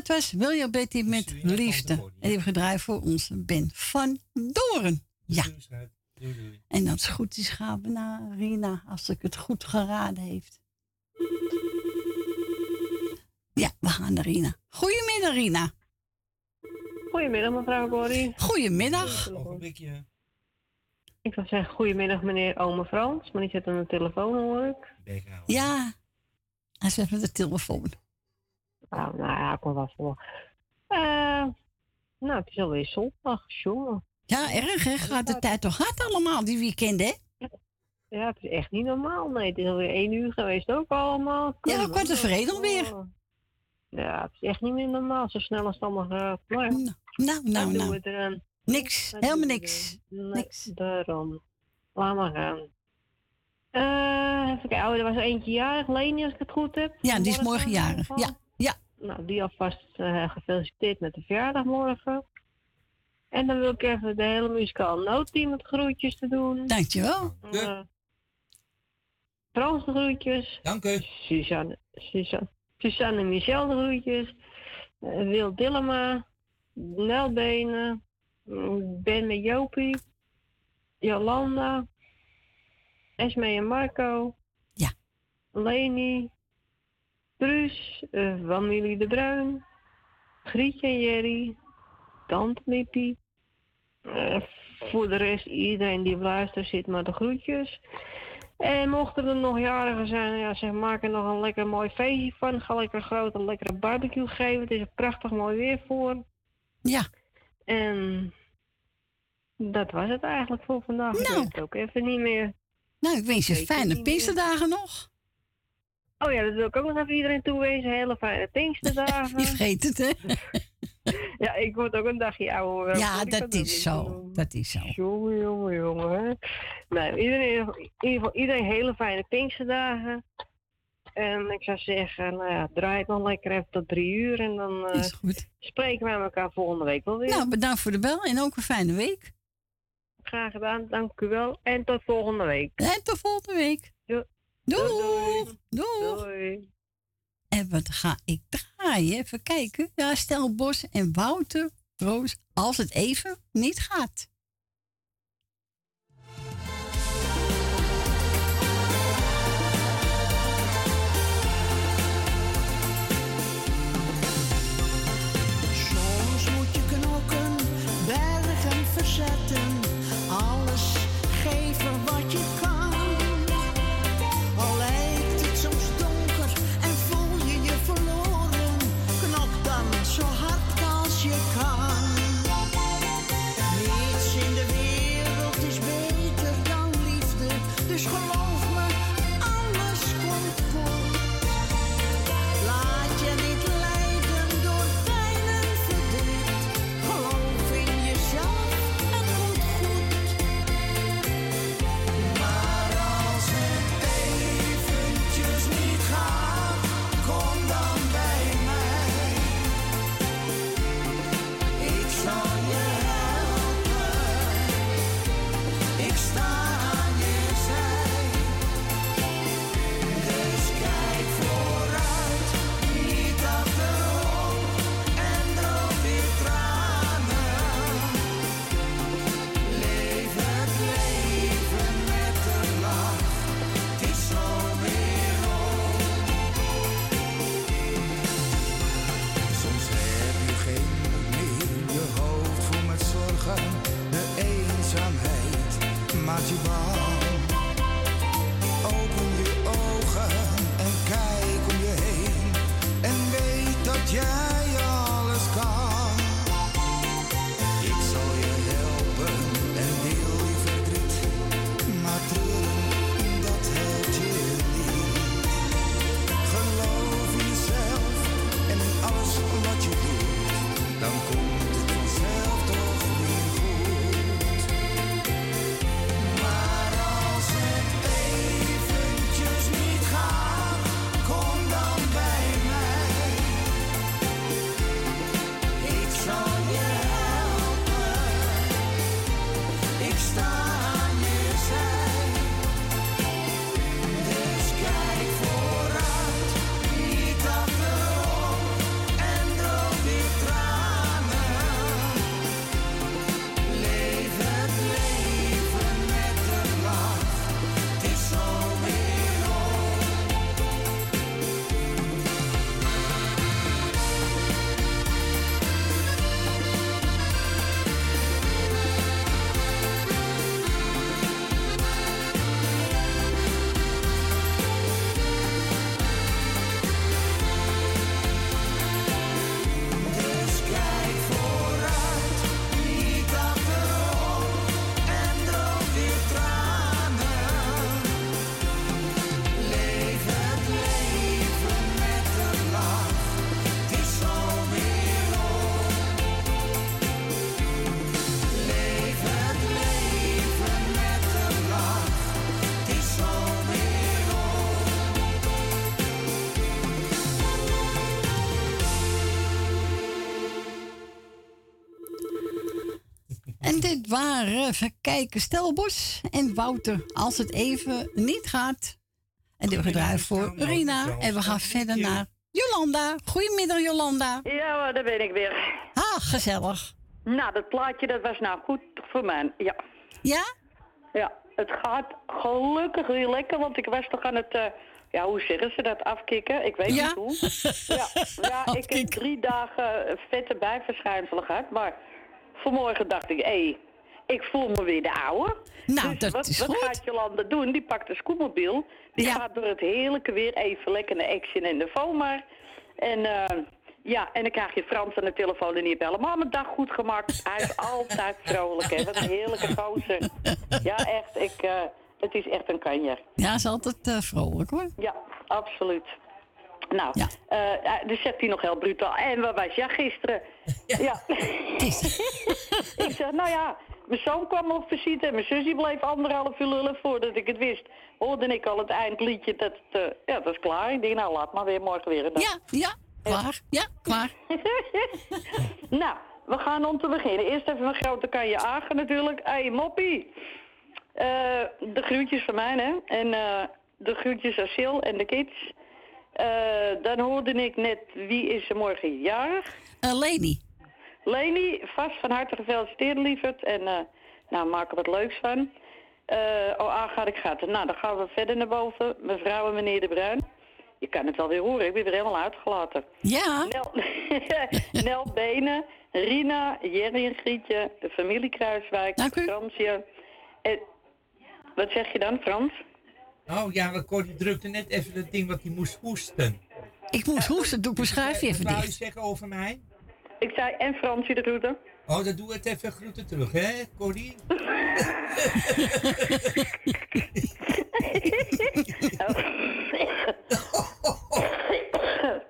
dat was William Betty met Liefde. En die hebben we gedraaid voor onze Ben van Doren. Ja. En als het goed is, gaan we naar Rina, als ik het goed geraden heeft. Ja, we gaan naar Rina. Goedemiddag, Rina. Goedemiddag, mevrouw Corrie. Goedemiddag. Ik zou zeggen, goedemiddag, meneer Ome Frans. Maar die zit aan de telefoon, hoor ik. Ja, hij zit met de telefoon. Nou, nou ja, ik kom wel voor. Eh, nou, het is alweer zondag, jongen. Ja, erg hè? Gaat de tijd toch hard allemaal, die weekend hè? Ja, het is echt niet normaal. Nee, het is alweer één uur geweest ook allemaal. Ja, kwart over één alweer. Ja, het is echt niet meer normaal. Zo snel als het allemaal gaat. Maar nou, nou, nou. doen we. Niks, helemaal niks. Nee, Daarom. Laat maar gaan. Eh, even kijken. Oh, er was eentje jarig, Leni, als ik het goed heb. Ja, die is morgen jarig. Ja, ja. Nou, die alvast eh, gefeliciteerd met de verjaardag morgen. En dan wil ik even de hele muzikaal noodteam het groetjes te doen. Dankjewel. Uh, Frans de groetjes. Dank u. Suzanne, Suzanne, Suzanne en Michel de groetjes. Eh, Wil Dillema. Nelbenen. Ben met Jopie. Jolanda. Esme en Marco. Ja. Leni. Truus. familie De Bruin. Grietje en Jerry. Tante Mippie. Eh, voor de rest iedereen die op luister zit maar de groetjes. En mochten er nog jarigen zijn, ja, zeg, maak er nog een lekker mooi feestje van. Ga lekker groot een lekkere barbecue geven. Het is een prachtig mooi weer voor. Ja. En dat was het eigenlijk voor vandaag. Ik Nou. weet het ook even niet meer. Nou, ik wens je fijne. Pinksterdagen nog. Oh ja, dat wil ik ook nog even iedereen toewezen. Hele fijne Pinksterdagen. Je vergeet het, hè? ja, ik word ook een dagje ouder. Ja, dat is zo. doen. Dat is zo. Jongen, jongen, jongen. Nee, iedereen, in ieder geval iedereen hele fijne Pinksterdagen. En ik zou zeggen, nou ja, draai het nog lekker even tot drie uur. En dan goed. spreken we elkaar volgende week wel weer. Nou, bedankt voor de bel en ook een fijne week. Graag gedaan, dank u wel. En tot volgende week. En tot volgende week. Doei. Doeg. Doei. En wat ga ik draaien? Even kijken. Ja, Stel Bos en Wouter Roos. Als het even niet gaat. Waren, even kijken, Stelbos en Wouter. Als het even niet gaat. En dit gedraaid voor Rina. En we gaan verder naar Jolanda. Goedemiddag, Jolanda. Ja, daar ben ik weer. Ah, gezellig. Nou, dat plaatje dat was nou goed voor mij. Ja. Ja? Ja, het gaat gelukkig weer lekker, want ik was toch aan het... eh, ja, hoe zeggen ze dat? Afkicken? Ik weet Ja? niet hoe. Ja, ja ik heb drie dagen vette bijverschijnselen gehad, maar vanmorgen dacht ik, hé, hey, ik voel me weer de oude. Nou, dus dat wat, is wat goed. gaat Jolanda doen? Die pakt de scootmobiel, die gaat door het heerlijke weer even lekker naar Action en de Vomar. En eh, ja, en dan krijg je Frans aan de telefoon en die bellen. Mijn dag goed gemaakt. Hij is altijd vrolijk, hè. Wat een heerlijke gozer. Ja, echt. Ik, eh, het is echt een kanjer. Ja, is altijd eh, vrolijk hoor. Ja, absoluut. Nou, eh, eh, dus zegt hij nog heel brutaal. En wat was jij gisteren? Ja. ik zeg, nou ja, mijn zoon kwam op visite en mijn zusje bleef anderhalf uur lullen voordat ik het wist. Hoorde ik al het eindliedje, dat, het, eh, ja, dat is klaar. Ik denk, nou laat maar weer morgen weer een dag. Ja, ja, klaar. Ja, klaar. nou, we gaan om te beginnen. Eerst even een grote kanje Agen natuurlijk. Hé, hey, moppie. Eh, de groetjes van mij, hè. En eh, de groetjes aan Sil en de kids. Dan hoorde ik net, wie is er morgen jarig? Uh, Leni. Leni, vast van harte gefeliciteerd, lieverd. En eh, nou, maak er wat leuks van. Eh, oh, Aga, ik ga het. Nou, dan gaan we verder naar boven. Mevrouw en meneer De Bruin. Je kan het wel weer horen, ik ben weer helemaal uitgelaten. Ja. Nel, Nel Benen, Rina, Jerry en Grietje, de familie Kruiswijk, Fransje. En, wat zeg je dan, Frans? Oh ja, Corrie drukte net even dat ding wat hij moest hoesten. Ik moest hoesten, doe ik mijn schuifje even Wat wou je zeggen over mij? Ik zei, en Fransje de groeten. Oh, dan doe het even groeten terug, hè, Corrie?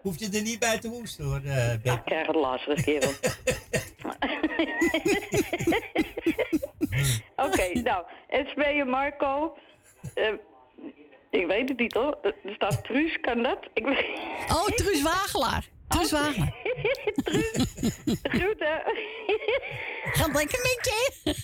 Hoef je er niet bij te hoesten, hoor, eh Ik krijg het lastig, kerel. Oké, nou, SV en Marco. eh, ik weet het niet hoor. Er staat Truus, kan dat? Ik weet... Oh, Truus Wagelaar. Truus Wagelaar. Groeten. Gaat lekker met je?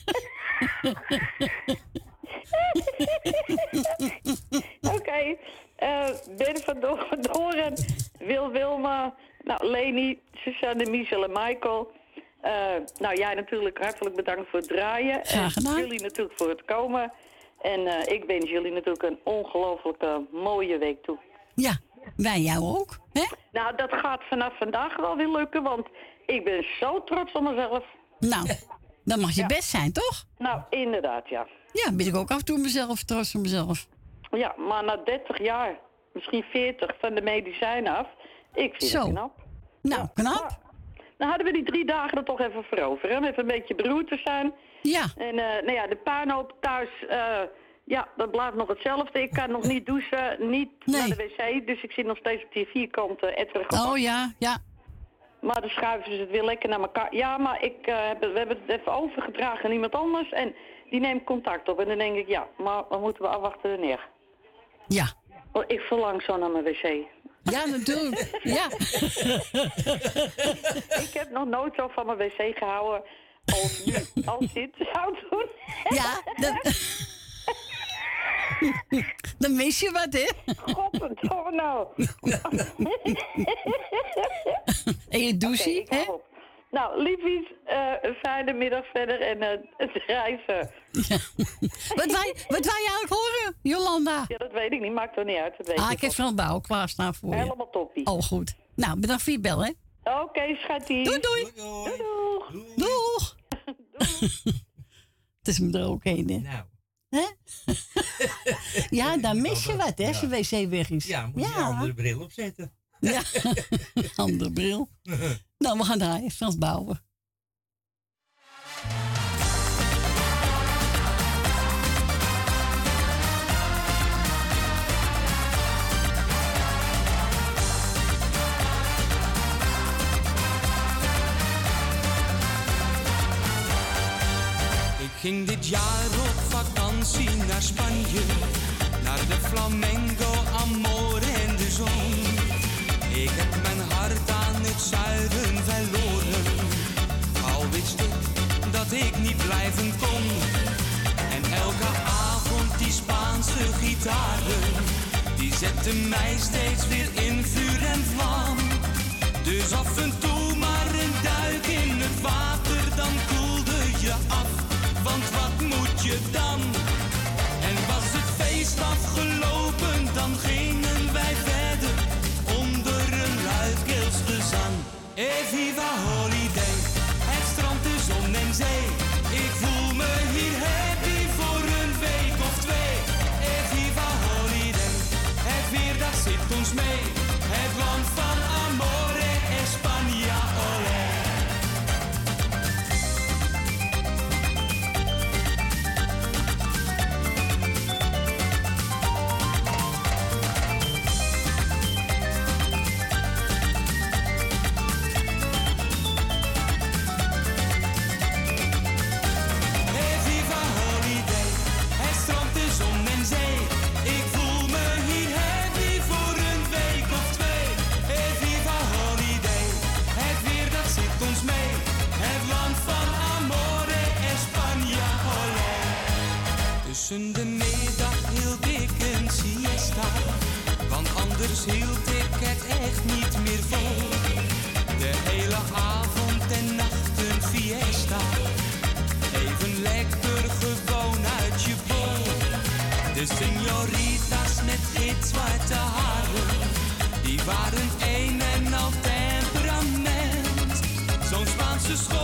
Oké, eh, Ben van Do- Doren, Wil Wilma, nou, Leni, Suzanne, Michel en Michael. Eh, nou, jij natuurlijk hartelijk bedankt voor het draaien. Graag gedaan. En jullie natuurlijk voor het komen. En eh, ik wens jullie natuurlijk een ongelooflijke mooie week toe. Ja, wij jou ook. Hè? Nou, dat gaat vanaf vandaag wel weer lukken, want ik ben zo trots op mezelf. Nou, dat mag je best zijn, toch? Nou, inderdaad, ja. Ja, ben ik ook af en toe mezelf trots op mezelf. Ja, maar na 30 jaar, misschien 40 van de medicijnen af, ik vind Zo. het knap. Nou, knap. Dan hadden we die drie dagen er toch even voor over, hè? even een beetje beroerd te zijn. Ja. En eh, nou ja, de puinhoop thuis, eh, ja, dat blijft nog hetzelfde. Ik kan nog niet douchen, niet naar de wc, dus ik zit nog steeds op die vierkante etterige Oh ja, ja. Maar dan schuiven ze het weer lekker naar elkaar. Ja, maar ik, eh, heb, het- we hebben het even overgedragen aan iemand anders. En die neemt contact op. En dan denk ik, ja, maar dan moeten we afwachten wanneer. Ja. Ik verlang zo naar mijn wc. Ja, natuurlijk. Ja. ik heb nog nooit zo van mijn wc gehouden als nu. Als dit zou doen. Ja, dat... Dan mis je wat, hè? Godverdomme nou. En je douche, op. Nou, liefies, eh, een fijne middag verder en eh, het reizen. Wat wij, wat wij eigenlijk horen, Jolanda? Ja, dat weet ik niet, maakt er niet uit. Dat weet Ah, ik heb van het bouw klaarstaan voor je. Helemaal toppie. Oh, goed. Nou, bedankt voor je bel, hè? Oké, schattie. Doei, doei. Doei, doeg. Doeg. Het is me er ook een, hè? Nou. Hè? ja, dan mis je wat, hè, als je wc weg is. Ja, moet je een andere bril opzetten. Ja, andere bril. Nou, we gaan draaien. Frans Bouwen. Ik ging dit jaar vakantie naar Spanje, naar de flamenco, amor en de zon. Ik heb mijn hart aan het zuiden verloren, al wist ik dat ik niet blijven kon. En elke avond die Spaanse gitaren, die zetten mij steeds weer in vuur en vlam. Dus af en toe maar een duik in het water, dan koelde je af. Want wat moet je dan? Viva holiday, het strand, de zon en zee. Ik voel me hier happy voor een week of twee. Viva holiday, het weer dat zit ons mee. Het land van De middag hield ik een siesta, want anders hield ik het echt niet meer vol. De hele avond en nacht een fiesta. Even lekker gewoon uit je bol. De señoritas met gitzwarte haren, die waren een en al temperament. Zo'n Spaanse schone,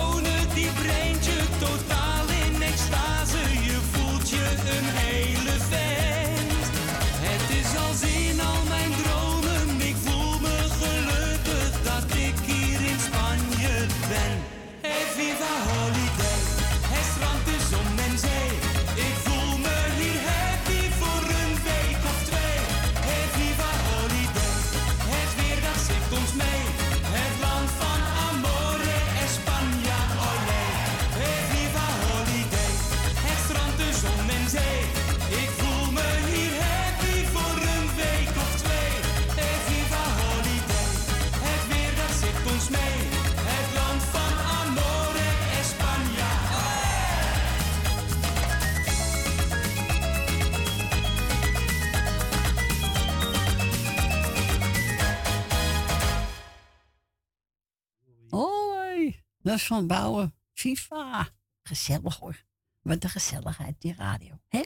Is van Bouwen. FIFA. Gezellig hoor. Wat een gezelligheid, die radio. hè?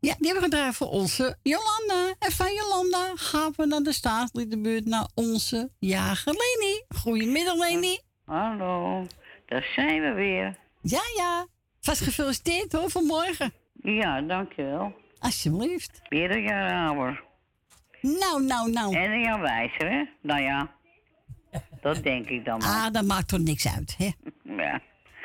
Ja, die hebben we gedraaid voor onze Jolanda. En van Jolanda gaan we naar de staatsliedenbuurt naar onze jager Leni. Goedemiddag Leni. Hallo, daar zijn we weer. Ja, ja. Vast gefeliciteerd hoor, vanmorgen. Ja, dankjewel. Alsjeblieft. Weer een jaar ouder. Nou, nou, nou. En een jaar wijzer, hè? Nou ja, dat denk ik dan maar. Ah, dat maakt toch niks uit, hè? Ja.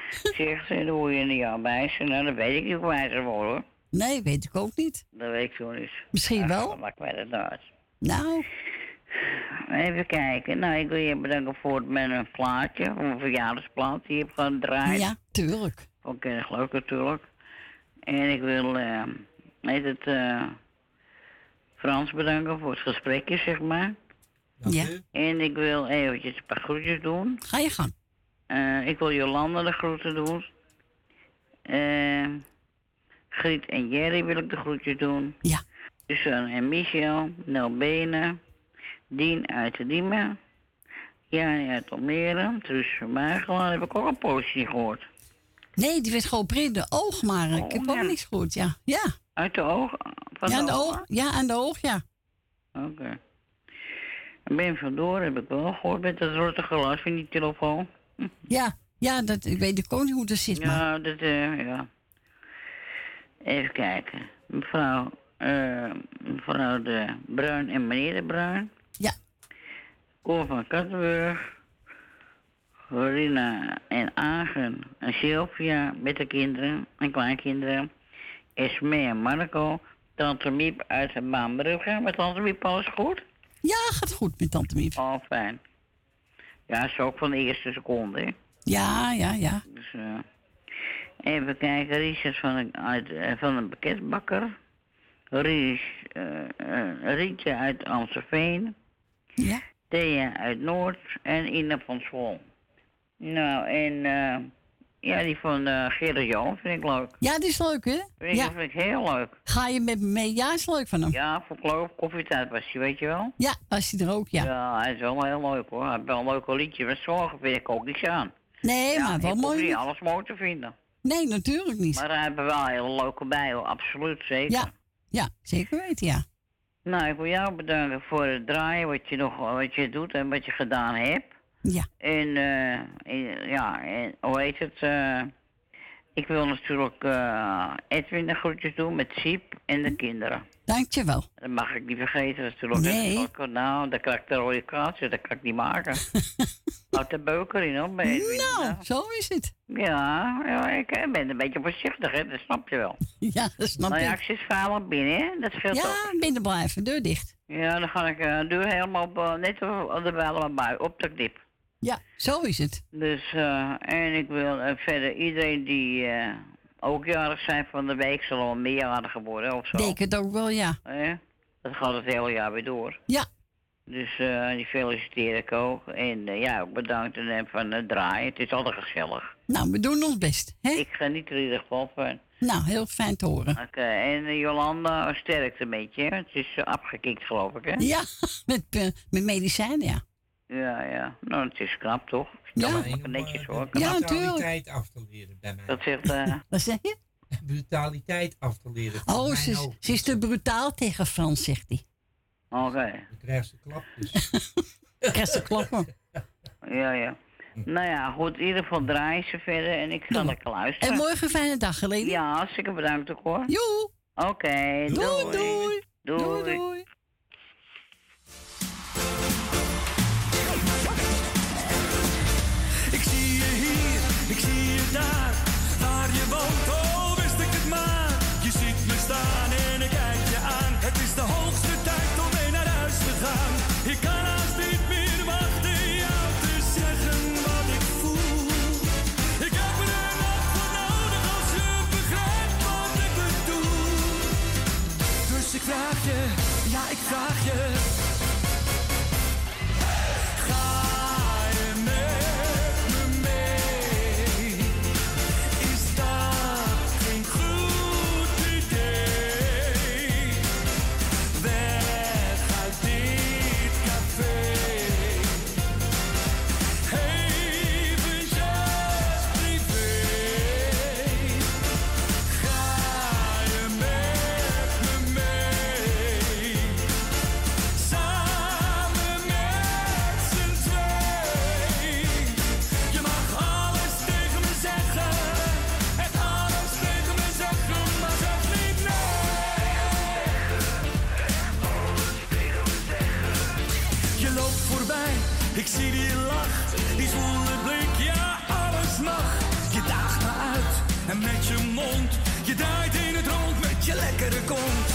Zeg ze, dan hoor je een jaar wijzer. Nou, dan weet ik niet hoe wijzer worden, hoor. Nee, weet ik ook niet. Dat weet ik zo niet. Misschien wel. Dan maakt mij dat nou uit. Nou. Even kijken. Nou, ik wil je bedanken voor het met een plaatje, een verjaardagsplaat die je hebt gedraaid. Ja, tuurlijk. Ook erg leuk natuurlijk. En ik wil, eh, heet het, eh, Frans bedanken voor het gesprekje, zeg maar. Ja. En ik wil eventjes een paar groetjes doen. Ga je gang. Eh, ik wil Jolanda de groeten doen. Eh, Griet en Jerry wil ik de groetjes doen. Ja. Suzanne en Michel, Nel Benen, Dien uit de Diemen, Jani uit Almere, Truus van Muigelaar, heb ik ook een poosje gehoord. Nee, die werd geopereerd de oog, maar ik heb ook niks goed, ja. Ja. Uit de oog? Van ja, de de oog? oog. Ja, aan de oog, ja. Oké. En Ben van Door heb ik wel gehoord met dat rotte glas van die telefoon. Ja, ja, dat, ik weet ook niet hoe dat zit, maar... Ja, dat, eh, ja. Even kijken. Mevrouw, eh, mevrouw de Bruin en meneer de Bruin. Ja. Cor van Kattenburg. Corina en Agen en Sylvia met de kinderen en kleinkinderen. Esme en Marco. Tante Miep uit de Baanbrugge. Met Tante Miep alles goed? Ja, gaat goed met Tante Miep. Oh, fijn. Ja, is ook van de eerste seconde, hè? Ja, ja, ja. Dus, eh, even kijken, Richard van, de, uit, eh, van een pakketbakker. Ries, eh, Rietje uit Amstelveen. Ja. Thea uit Noord en Ina van Zwol. Nou, en eh, Ja, die van eh Gerard Joon vind ik leuk. Ja, die is leuk, hè? Vind ik, Ja. vind ik heel leuk. Ga je met me mee? Ja, is leuk van hem. Ja, voor geloof koffietijd was hij, weet je wel? Ja, was hij er ook, ja. Ja, hij is wel heel leuk hoor. Hij heeft wel een leuke liedje. Maar zorgen vind ik ook niks aan. Nee, ja, maar wel ik mooi. niet alles mooi te vinden. Nee, natuurlijk niet. Maar hij er wel een hele leuke bij hoor. Absoluut, zeker. Ja, ja, zeker weten, ja. Nou, ik wil jou bedanken voor het draaien, wat je nog wat je doet en wat je gedaan hebt. Ja. En, eh, ja, en hoe heet het? eh, ik wil natuurlijk eh, Edwin de groetjes doen met Siep en de kinderen. Dankjewel. Dat mag ik niet vergeten natuurlijk. Nee. Dat is ook- nou, dan krijg ik de rode kaart, dus dat kan ik niet maken. Houd de beuker in hoor, bij Edwin. Nou, zo is het. Ja, ja, ik eh, ben een beetje voorzichtig, hè? dat snap je wel. Ja, dat snap nou ja, ik. zit binnen, hè? dat scheelt ook. Ja, binnen blijven, deur dicht. Ja, dan ga ik de deur helemaal op, net op de bellen bij, op de knip. Ja, zo is het. Dus, eh, en ik wil eh, verder iedereen die eh, ook jarig zijn van de week, zal wel meerjarig worden of zo. Denk het ook wel, ja. Eh, dat gaat het hele jaar weer door. Ja. Dus die feliciteer ik ook. En ja, ook bedankt en, eh, van het draaien. Het is altijd gezellig. Nou, we doen ons best, hè? Ik geniet er in ieder geval van. Nou, heel fijn te horen. Oké, en Jolanda sterkt een beetje. Het is uh, afgekikt, geloof ik, hè? Ja, met, met medicijnen, ja. Ja, ja. Nou, het is knap, toch? Ja. Is netjes, hoor. Ja, natuurlijk. brutaliteit af te leren bij mij. Dat zegt... eh Wat zeg je? Brutaliteit af te leren. Oh, ze, is- ze is te brutaal tegen Frans, zegt hij. Oké. Dan krijgt ze klapjes. Krijgt ze klappen. Ja, ja. Nou ja, goed. In ieder geval draaien ze verder en ik ga lekker luisteren. En morgen een fijne dag, geleden. Ja, hartstikke bedankt ook hoor. Joe. Oké, Doei, doei. doei. Doei. Doei, doei. Lekkere kont.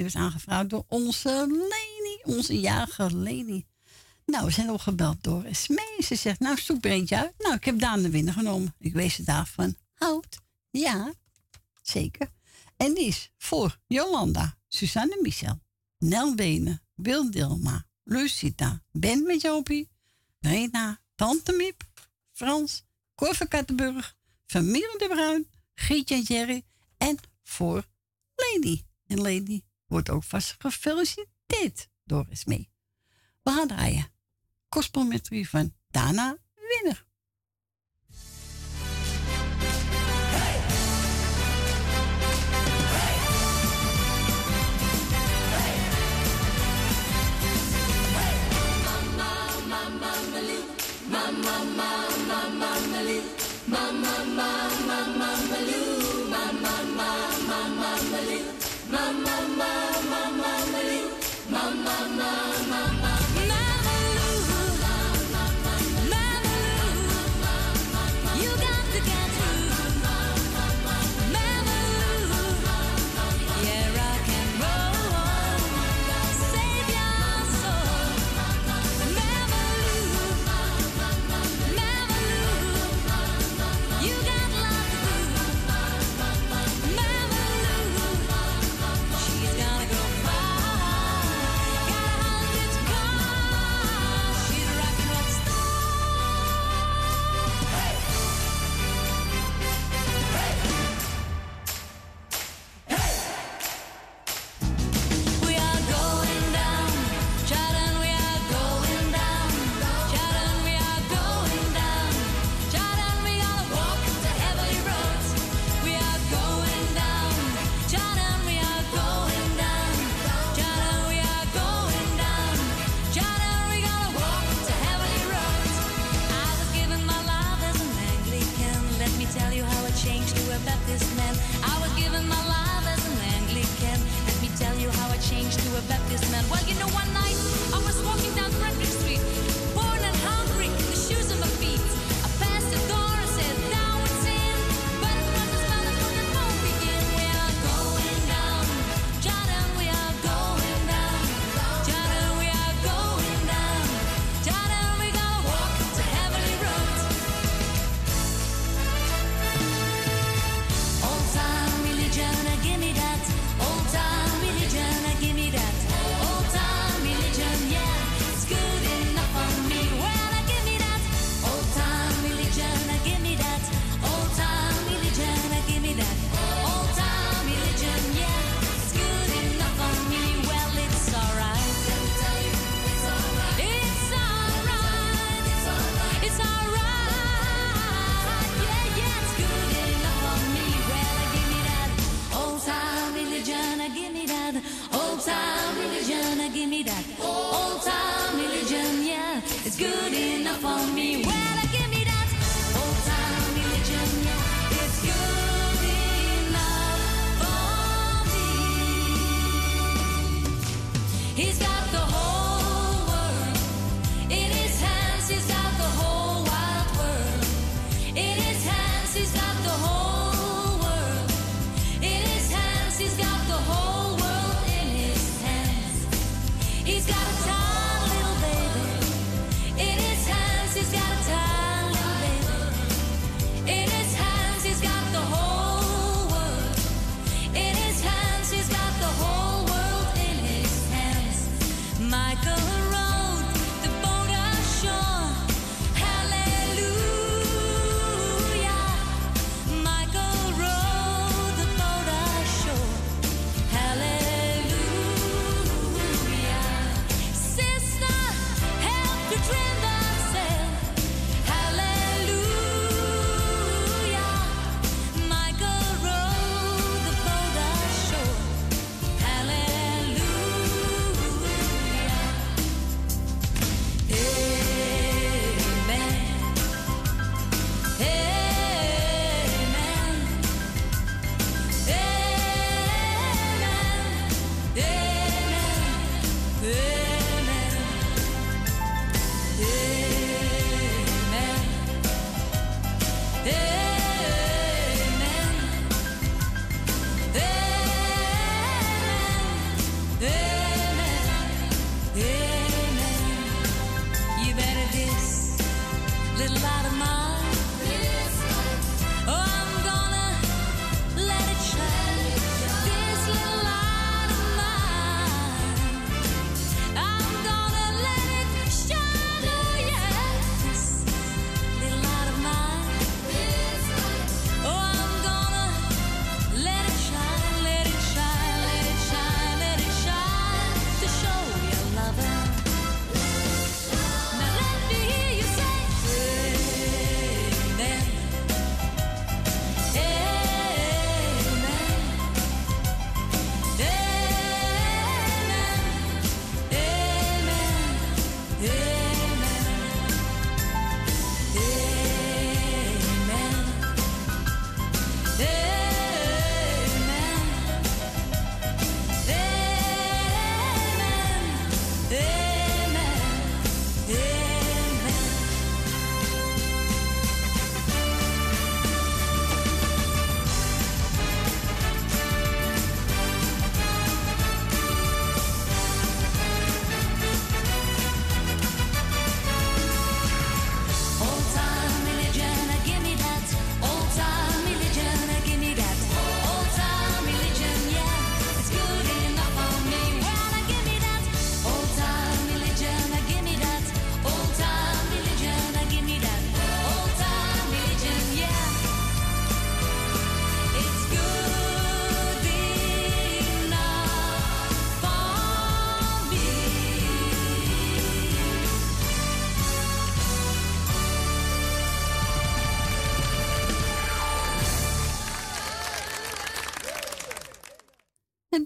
Die was aangevraagd door onze Leni, onze jager Leni. Nou, we zijn opgebeld door Smee. Ze zegt, nou, zoek er eentje uit. Nou, ik heb Daan de winnaar genomen. Ik wees ze daarvan. Houd. Ja, zeker. En die is voor Jolanda, Susanne Michel, Nel Benen, Wil Dilma, Lucita, Ben met Jopie, Rena, Tante Miep, Frans, Corver Kattenburg, Familie de Bruin, Gietje en Jerry en voor Lady. En Lady wordt ook vast gefeliciteerd, door mee. We gaan draaien. Cosmetrie van Dana Winner.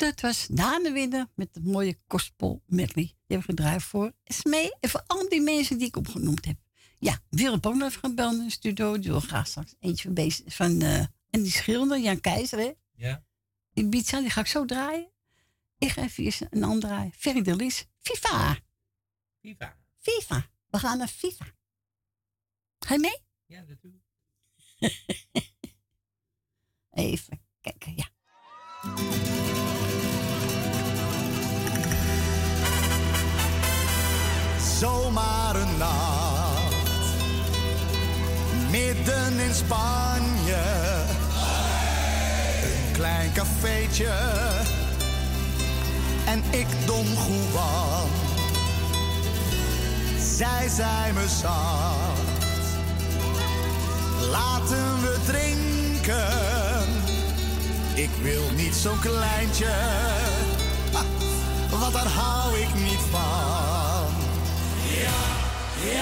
Dat was Daan Winnen met de mooie gospel medley. Die hebben we gedraaid voor Smee en voor al die mensen die ik opgenoemd heb. Ja, Willem nog even gebeld in de studio. Die wil graag straks eentje van, van eh, en die schilder, Jan Keizer, hè? Ja. Die pizza, die ga ik zo draaien. Ik ga even eerst een ander draaien. Ferry de Lies. FIFA. FIFA. FIFA. We gaan naar FIFA. Ga je mee? Ja, natuurlijk. Even kijken, ja. Zomaar een nacht, midden in Spanje. Een klein cafeetje en ik Don Juan. Zij zei me zacht, laten we drinken. Ik wil niet zo'n kleintje, ha, want daar hou ik niet van. Ja,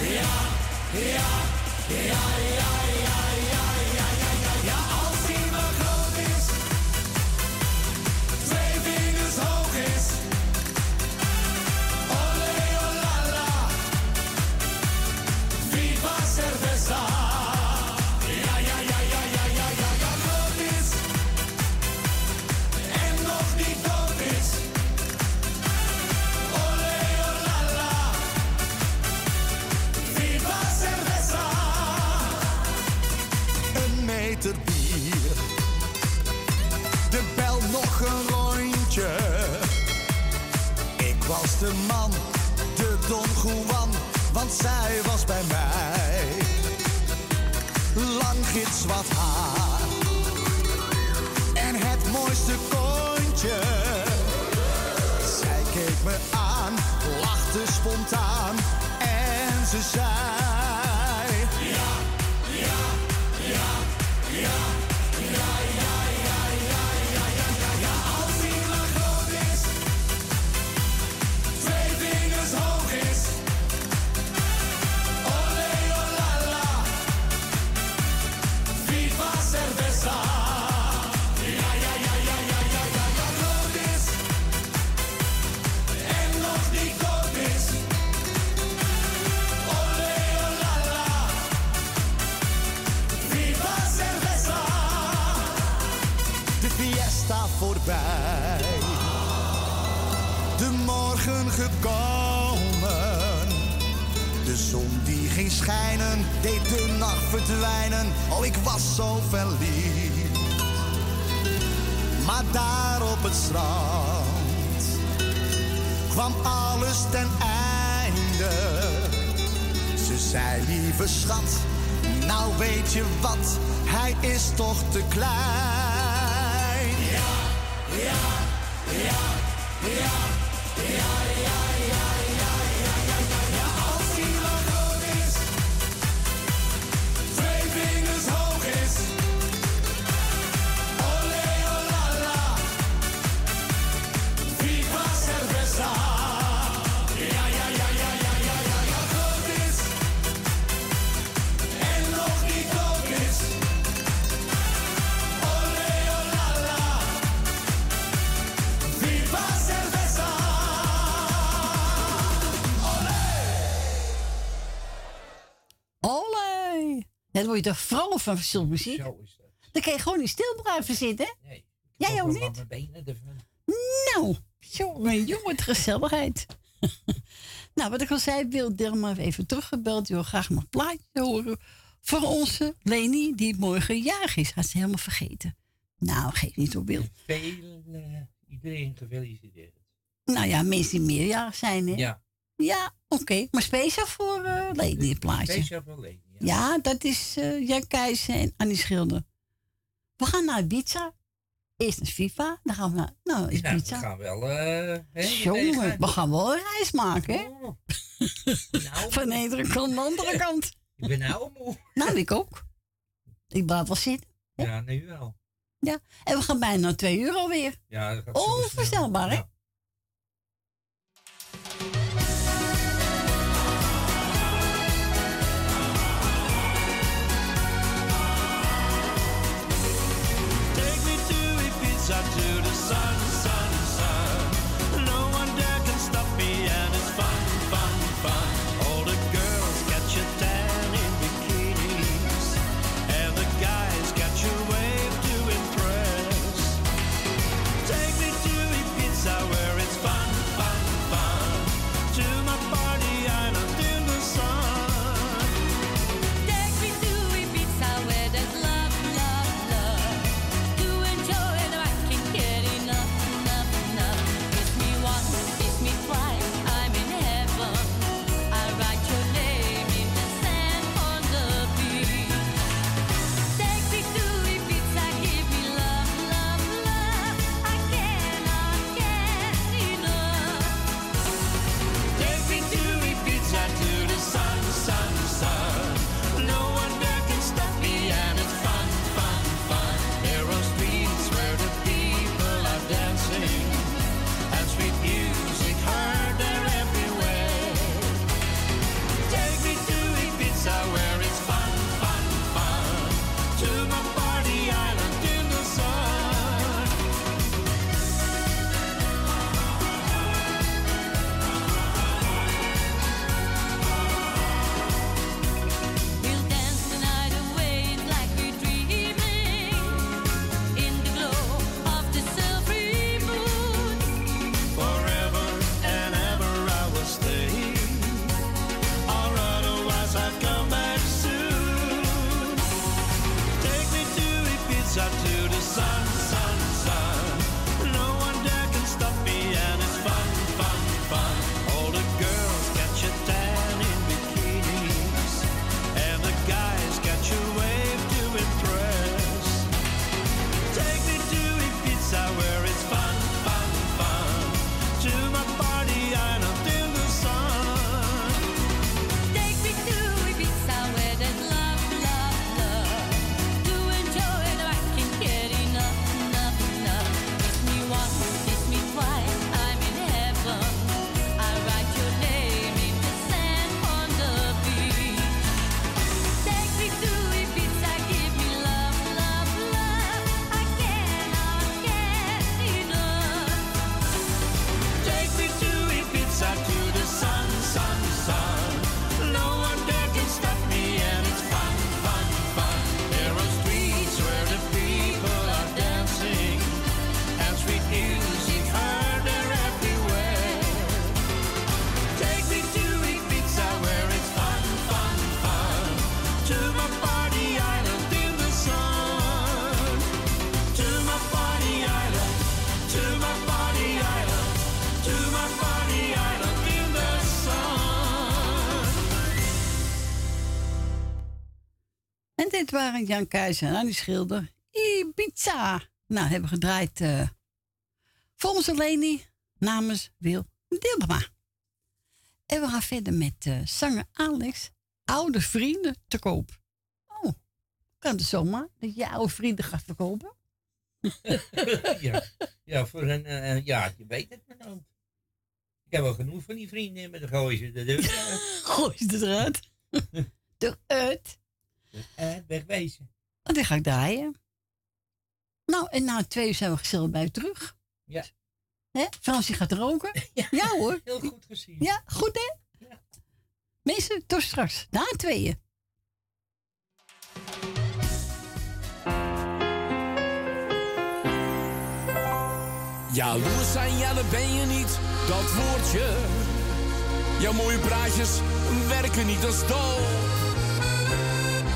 ja, ja, ja, ja, De man, de Don Juan, want zij was bij mij. Lang gitzwart haar en het mooiste kontje. Zij keek me aan, lachte spontaan en ze zei: gekomen. De zon die ging schijnen, deed de nacht verdwijnen. Oh, ik was zo verliefd. Maar daar op het strand kwam alles ten einde. Ze zei, lieve schat, nou weet je wat, hij is toch te klein. Ja, ja, ja, ja, Yeah, yeah. Dan word je toch vrolijk van zulke muziek? Zo is dat. Dan kan je gewoon niet stil blijven zitten. Nee. Jij ook niet? Mijn benen ervan. Nou, jongen, jongen, gezelligheid. nou, wat ik al zei, Wil Dilma even teruggebeld. Die wil graag nog een plaatje horen voor onze Leni, die morgen jarig is. Had ze helemaal vergeten. Nou, geef niet op Wil. Veel, eh, iedereen gefeliciteerd. Nou ja, mensen die meerjarig zijn, hè? Ja. Ja, oké. Maar speciaal voor eh Leni, het plaatje. Speciaal voor Leni. Ja, dat is eh Jan Keijzer en Annie Schilder. We gaan naar Ibiza. Eerst naar FIFA. Dan gaan we naar nou, Nou, we Ibiza. gaan wel... eh hè, Jongen, we gaan wel een reis maken, hè? Oh. Van de ene kant naar de andere kant. Ik ben nou moe. Nou, ik ook. Ik blijf wel zitten. Ja, nu wel. Ja. En we gaan bijna naar 2 euro weer. Ja, dat gaat. Onvoorstelbaar, hè? I do the sun. Jan Keizer en Annie Schilder. Ibiza. Nou, hebben we gedraaid uh, volgens Leni namens Wil Dilbema. En we gaan verder met uh, zanger Alex. Oude vrienden te koop. Oh, kan het zomaar dat je oude vrienden gaat verkopen? ja. ja, voor een uh, ja, je weet het maar nooit. Ik heb wel genoeg van die vrienden, maar dan gooi je ze de deur uit. gooi je ze eruit? eruit? Eruit, wegwezen. Oh, die ga ik draaien. Nou, en na twee uur zijn we gezellig bij u terug. Ja. Hè? Fransje gaat roken. Ja, ja hoor. Heel goed gezien. Ja, goed hè? Ja. Mensen, tot straks. Na tweeën. Jaloers zijn, ja, dat ben je niet, dat woordje. Jouw mooie praatjes werken niet als dol.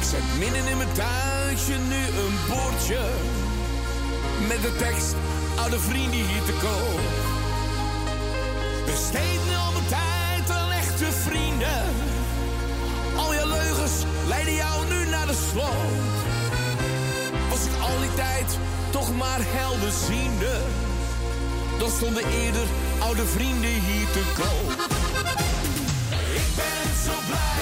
Ik zet midden in mijn tuintje nu een bordje. Met de tekst, oude vrienden hier te koop. Besteed nu al mijn tijd aan echte vrienden. Al je leugens leiden jou nu naar de sloot. Was ik al die tijd toch maar helderziende dan stonden eerder oude vrienden hier te koop. Ik ben zo blij,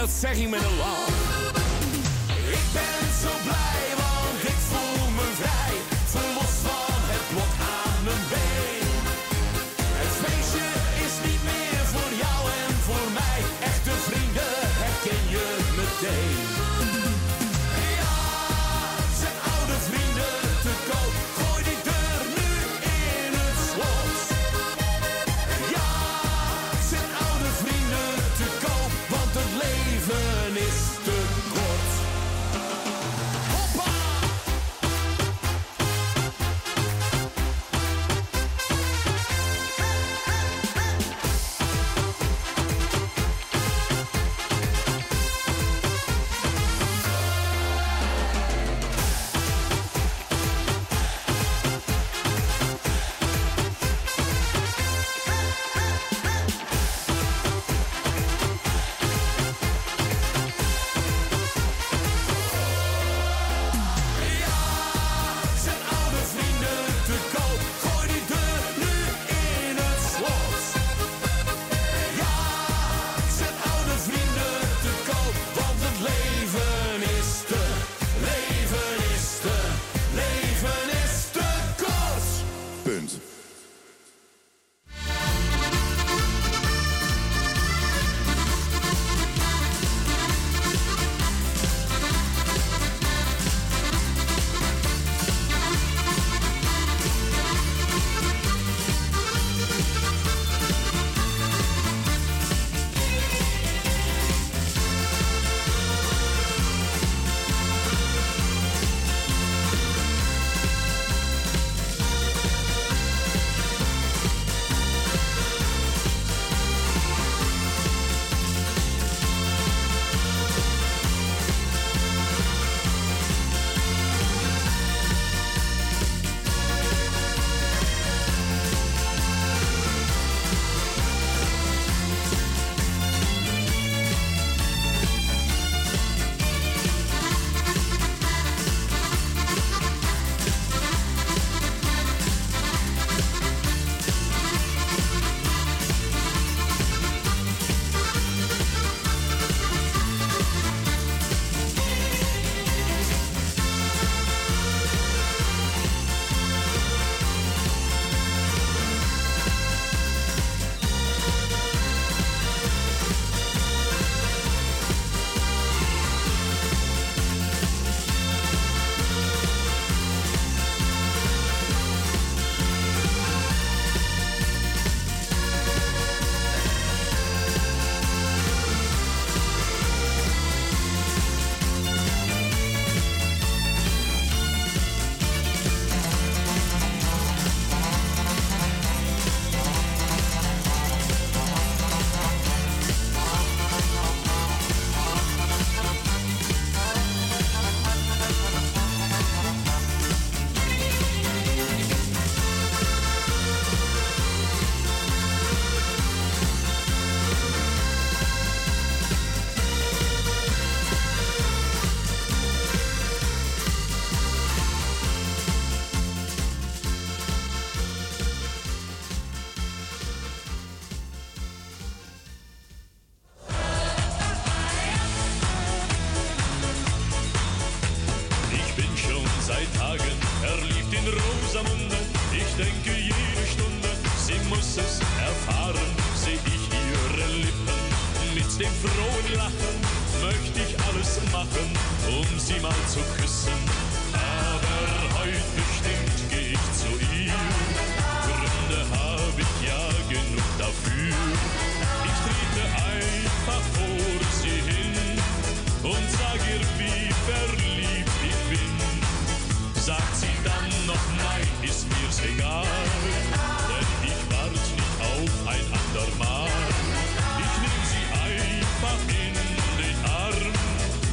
dat zeg ik met een lach. Ik ben zo blij, want ik voel me vrij. Verlost van het blok aan mijn been. Het feestje is niet meer voor jou en voor mij. Echte vrienden herken je meteen.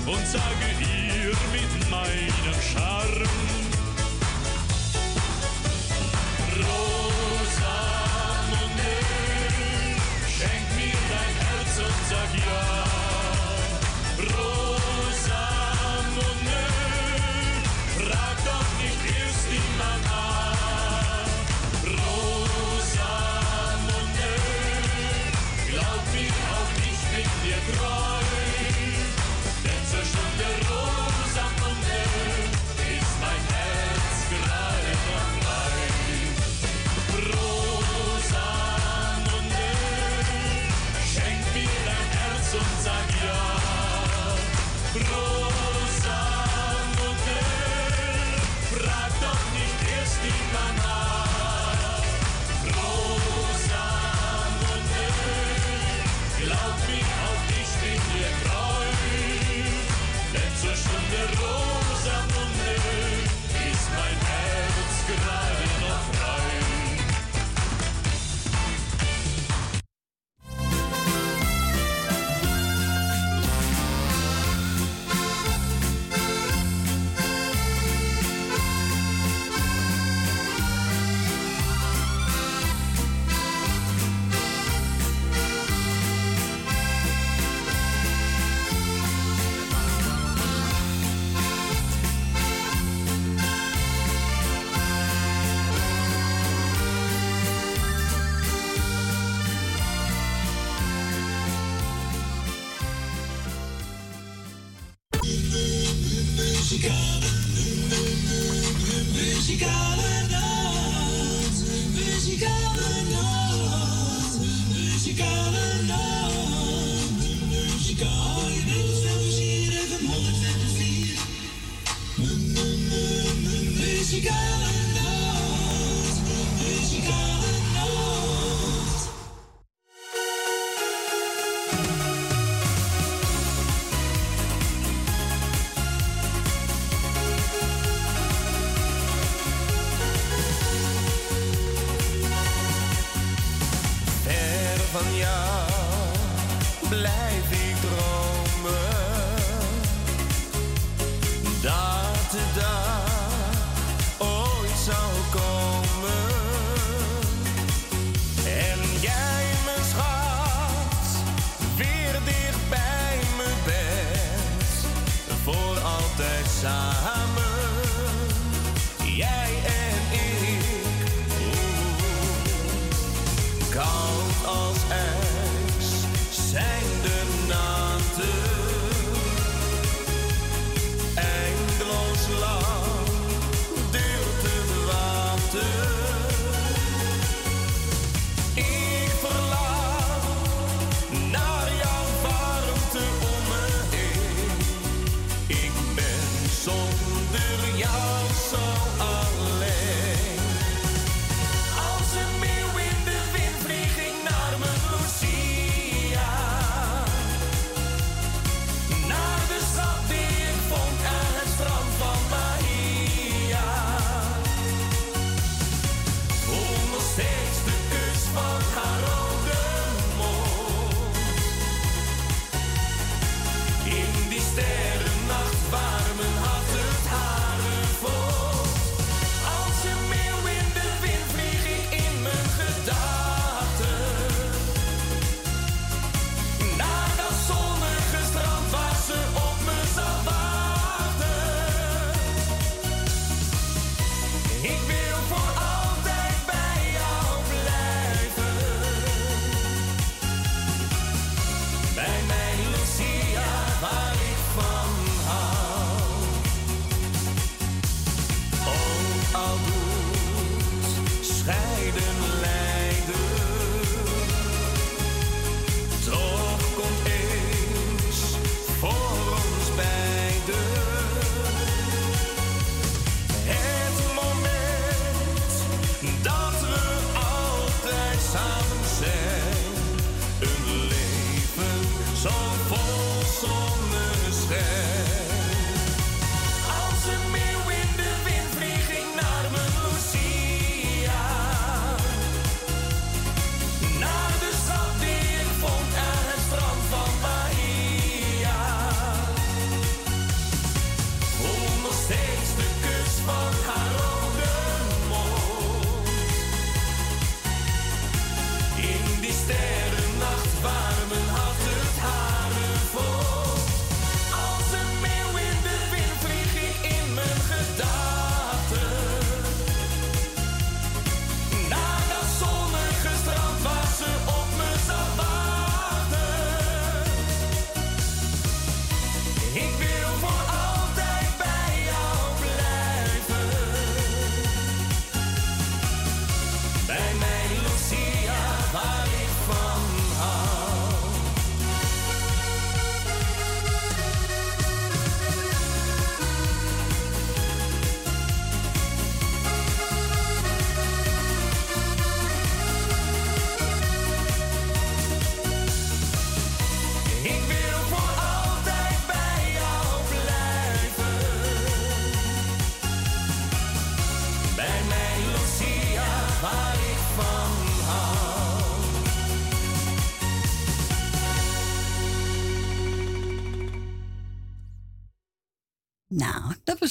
Und sage ihr mit meinem Charme. Rosamunde,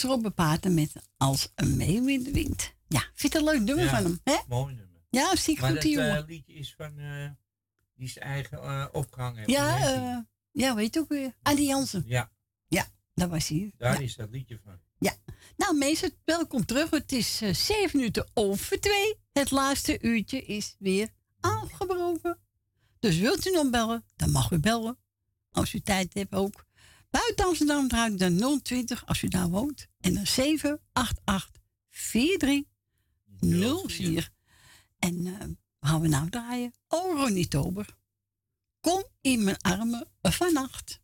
was Robbe Paten met Als een meeuw in de wind. Ja, vind je het een leuk nummer Ja, van hem, hè? Mooi nummer. Ja, zie ik maar goed, die dat eh, jongen. liedje is van, eh, die is eigen eh, heeft. Ja, eh, ja, weet je ook weer. Adi Jansen. ja, Ja, dat was hij. daar Ja. is dat liedje van. Ja. Nou mensen, welkom terug. Het is zeven minuten over twee. Het laatste uurtje is weer afgebroken. Dus wilt u nog bellen, dan mag u bellen. Als u tijd hebt ook. Buiten Amsterdam draait dan 020 als u daar woont. En dan 788 4304. En eh, wat gaan we nou draaien? Oh, Ronnie Tober. Kom in mijn armen vannacht. S'nachts,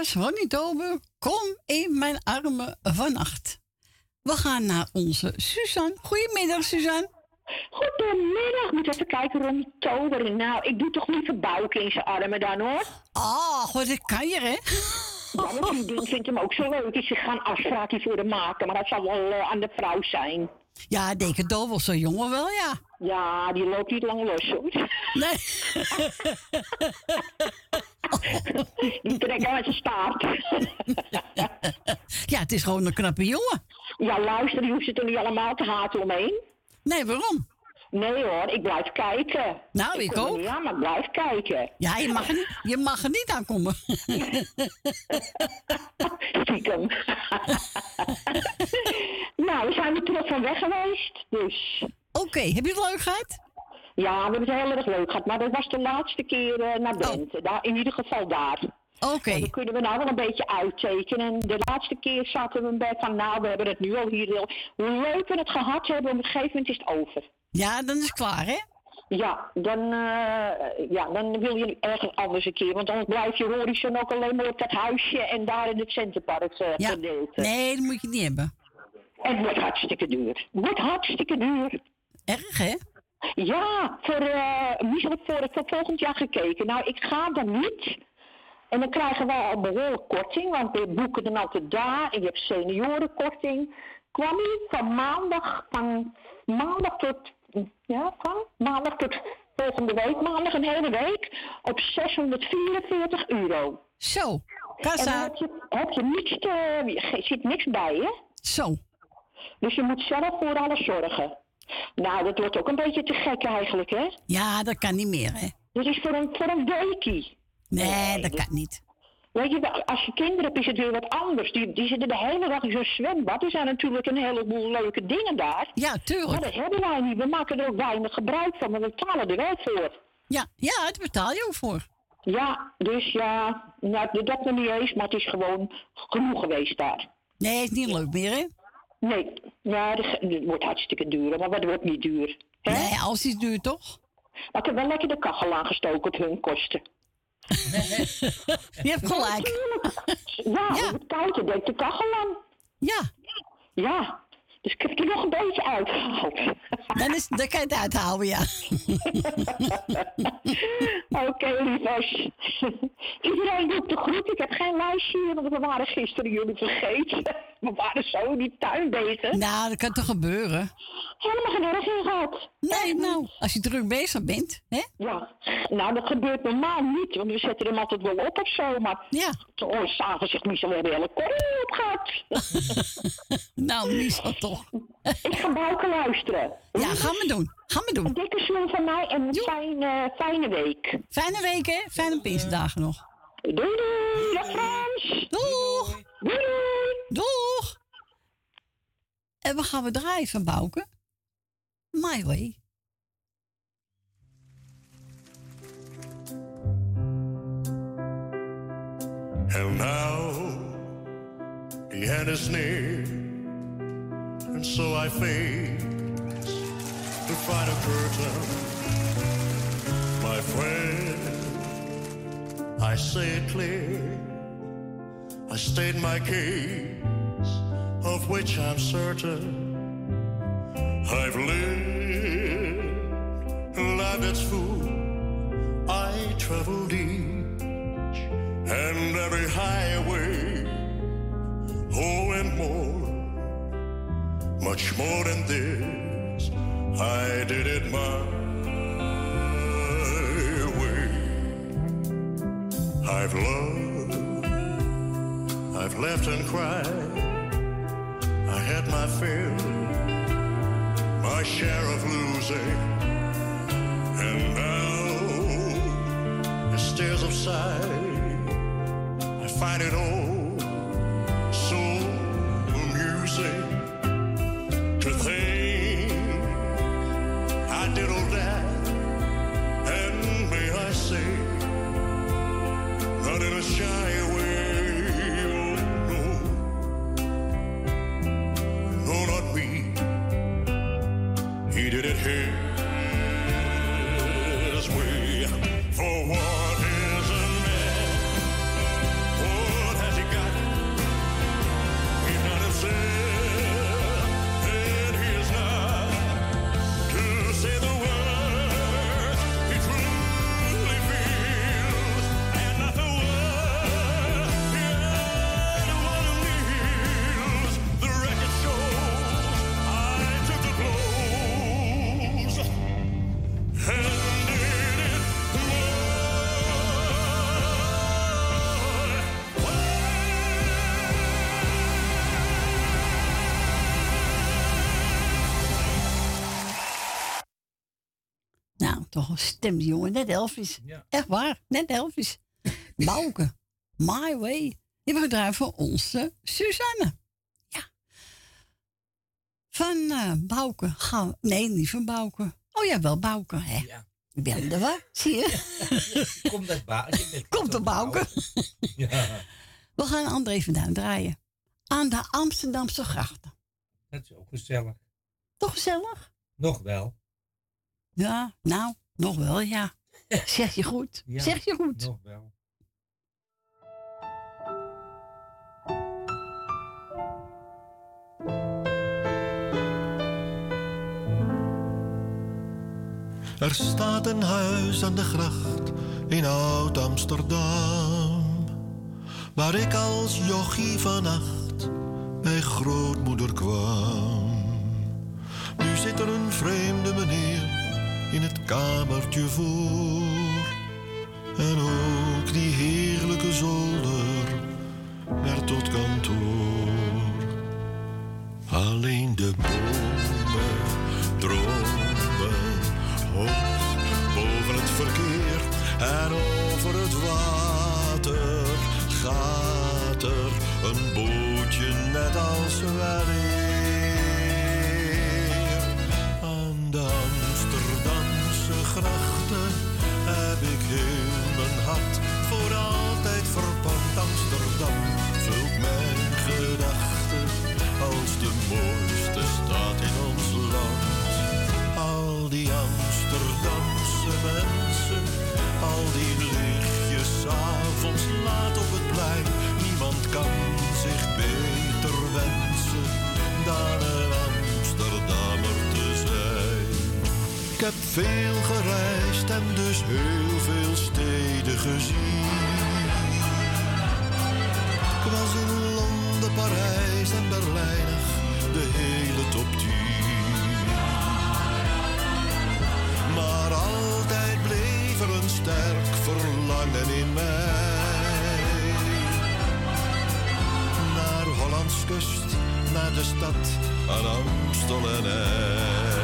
Was Ronnie Tober. Kom in mijn armen vannacht. We gaan naar onze Suzanne. Goedemiddag, Suzanne. Goedemiddag, moet even kijken, Ronnie Tober. Nou, ik doe toch liever Bouke in zijn armen dan hoor. Ah, god, dat kan je, hè? Ja, mijn vriendin vindt hem ook zo leuk. Dus ze gaan afspraakje voor hem maken. Maar dat zal wel eh, aan de vrouw zijn. Ja, denk het wel, zo'n jongen wel, ja. Ja, die loopt niet lang los hoor. Nee. die trekt uit zijn staart. Ja, het is gewoon een knappe jongen. Ja, luister, die hoeft het er niet allemaal te haten omheen. Nee, waarom? Nee hoor, ik blijf kijken. Nou, ik ook. aan, maar ik blijf kijken. Ja, je mag er niet, je mag er niet aankomen. Stiekem. nou, we zijn er terug van weg geweest, dus... Oké, heb je het leuk gehad? Ja, we hebben het heel erg leuk gehad. Maar dat was de laatste keer eh, naar Drenthe. Daar, in ieder geval daar. Oké. Dan kunnen we nou wel een beetje uittekenen. En de laatste keer zaten we beetje van... Nou, we hebben het nu al hier heel... Hoe leuk we het gehad hebben, op een gegeven moment is het over. Ja, dan is het klaar, hè? Ja, dan, eh, ja, dan wil je ergens anders een keer. Want dan blijf je horizon ook alleen maar op dat huisje en daar in het Centerpark uh, Ja. Nee, dat moet je niet hebben. En het wordt hartstikke duur. Het wordt hartstikke duur. Erg, hè? Ja, voor, wie had voor, voor volgend jaar gekeken. Nou, ik ga dan niet. En dan krijgen wij al behoorlijk korting, want we boeken dan altijd daar. En je hebt seniorenkorting. Kwam ie van maandag, van maandag tot, ja, van maandag tot volgende week, maandag een hele week, op 644 euro. Zo, En kassa. dan heb je, heb je niks te, zit niks bij, hè? Zo. Dus je moet zelf voor alles zorgen. Nou, dat wordt ook een beetje te gek eigenlijk, hè? Ja, dat kan niet meer, hè? Dit is voor een, voor een. Nee, dat kan niet. Weet je, als je kinderen hebt, is het weer wat anders. Die, die zitten de hele dag in zo'n zwembad. Er zijn natuurlijk een heleboel leuke dingen daar. Ja, tuurlijk. Maar dat hebben wij niet. We maken er ook weinig gebruik van, maar we betalen er wel voor. Ja, ja, daar betaal je ook voor. Ja, dus ja, nou, dat nog niet eens, maar het is gewoon genoeg geweest daar. Nee, is niet leuk meer, hè? Nee, ja, het wordt hartstikke duur, maar wat wordt niet duur? Hè? Nee, alles is duur, toch? Maar ik heb wel lekker de kachel aangestoken op hun kosten. Je hebt gelijk. Ja, ja. het koud, deed de kachel aan. Ja. Ja, dus ik heb er nog een beetje uitgehaald. Dan, is, dan kan je het uithalen, ja. Oké, lievers. Iedereen doet de groet. Ik heb geen lijstje hier, want we waren gisteren jullie vergeten. We waren zo in die tuin bezig. Nou, dat kan toch gebeuren? Helemaal geen erg in gehad. Nee, nou, als je druk bezig bent, hè? Ja, nou dat gebeurt normaal niet, want we zetten hem altijd wel op of zo, maar... Ja. Oh, s'avonds zegt Michel, we hebben hele koren op gehad. nou, Michel toch. Ik ga Bouke luisteren. Ja, gaan we doen. Gaan we doen. Een dikke zoen van mij en een fijne, fijne week. Fijne week, hè? Fijne Pinsdagen nog. Doei doei, dag Frans. Doeg. Doei doei. Doeg. En we gaan we draaien van Bouke. My way. And now the end is near, and so I face the final curtain. My friend, I say it clear, I state my case, of which I'm certain. I've lived a life that's full, I traveled each and every highway. Oh, and more, much more than this, I did it my way. I've loved, I've left and cried, I had my fill, my share of losing, and now the stairs of sight. I find it all prachtige stem, die jongen. Net Elvis. Ja. Echt waar, net Elvis. Bouke, My Way. Die we gedraaid voor onze Suzanne. Ja. Van Bouke gaan we- Nee, niet van Bouke. Oh ja, wel Bouke, hè? Ja. Ik ben er waar, zie je? Komt dat ba Komt de Bouke. Ja, We gaan André van Duin draaien. Aan de Amsterdamse grachten. dat is ook gezellig. Toch gezellig? Nog wel. Ja, nou, nog wel, ja. Zeg je goed. Ja, zeg je goed. Nog wel. Er staat een huis aan de gracht in Oud-Amsterdam. Waar ik als jochie vannacht bij grootmoeder kwam. Nu zit er een vreemde meneer in het kamertje voor. En ook die heerlijke zolder werd tot kantoor. Alleen de bomen dromen hoog boven het verkeer en over het water gaat er een bootje net als weleer. Heb ik heel mijn hart voor altijd verpand. Amsterdam vult mijn gedachten als de mooiste stad in ons land. Al die Amsterdamse mensen, al die lichtjes avonds laat op het plein. Niemand kan zich beter wensen Ik heb veel gereisd en dus heel veel steden gezien. Ik was in Londen, Parijs en Berlijn, de hele top 10. Maar altijd bleef er een sterk verlangen in mij. Naar Hollands kust, naar de stad aan Amstel en IJ.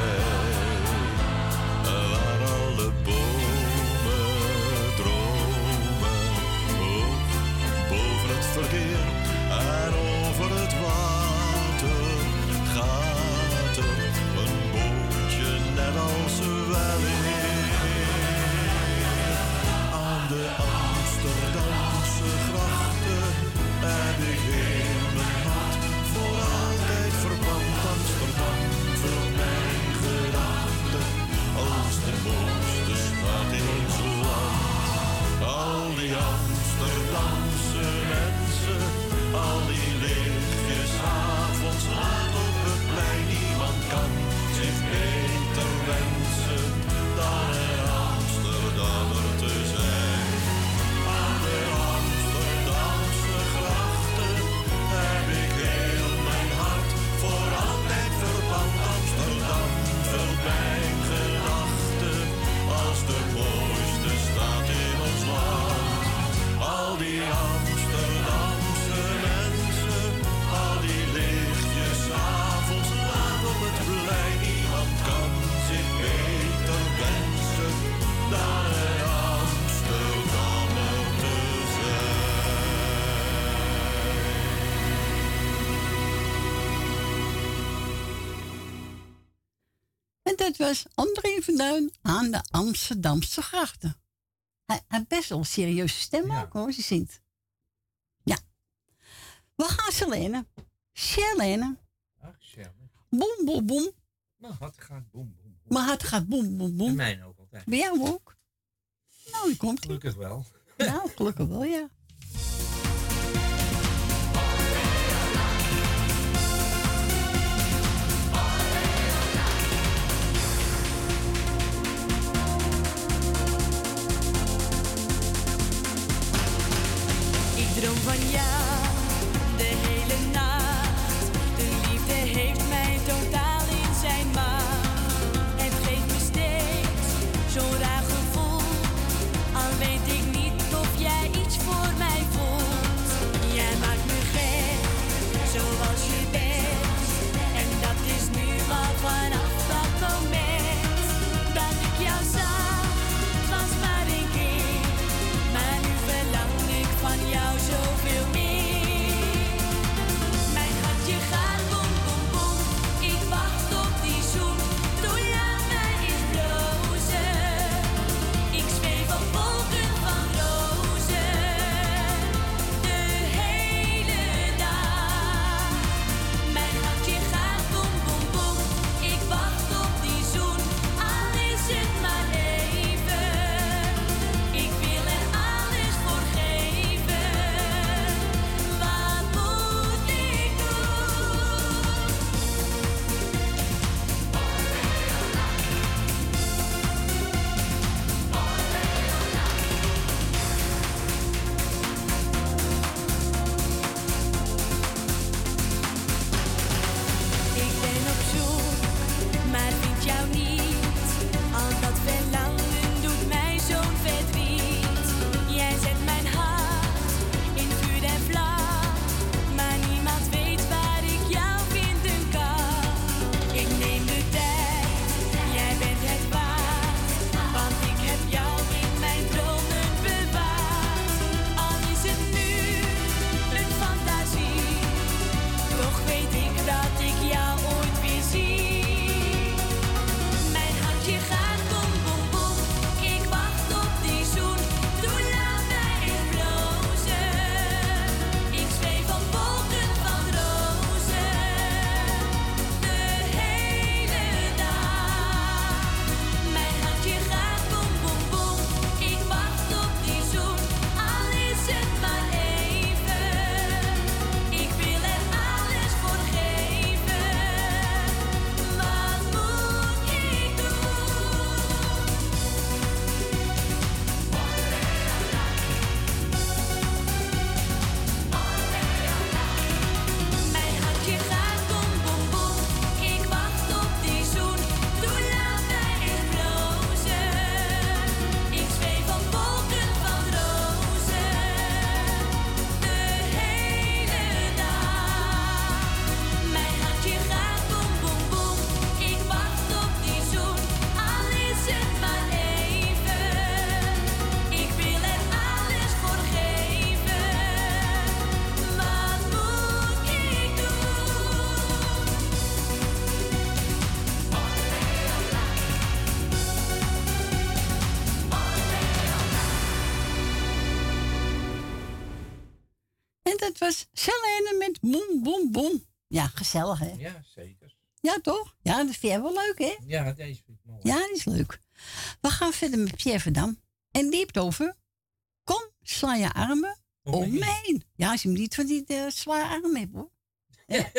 Dat was André van Duin aan de Amsterdamse grachten. Hij heeft best wel een serieuze stem ook hoor, hij zingt. Ja. We gaan Selene. Selene. Ach, Sherman. Boem, boem, boem. Mijn hart gaat boem, boem. Mijn hart gaat boem, boem, boem. En mijn ook altijd. Bij jou ook? Nou, die komt. Gelukkig wel. Nou, gelukkig wel, ja. Van jou gezellig hè? Ja, zeker. Ja, toch? Ja, dat vind jij wel leuk hè? Ja, deze vind ik mooi. Ja, die is leuk. We gaan verder met Pierre Verdam. En die heeft over... Kom, sla je armen om me heen. Ja, als je hem niet van die uh, zware armen hebt hoor. Ja.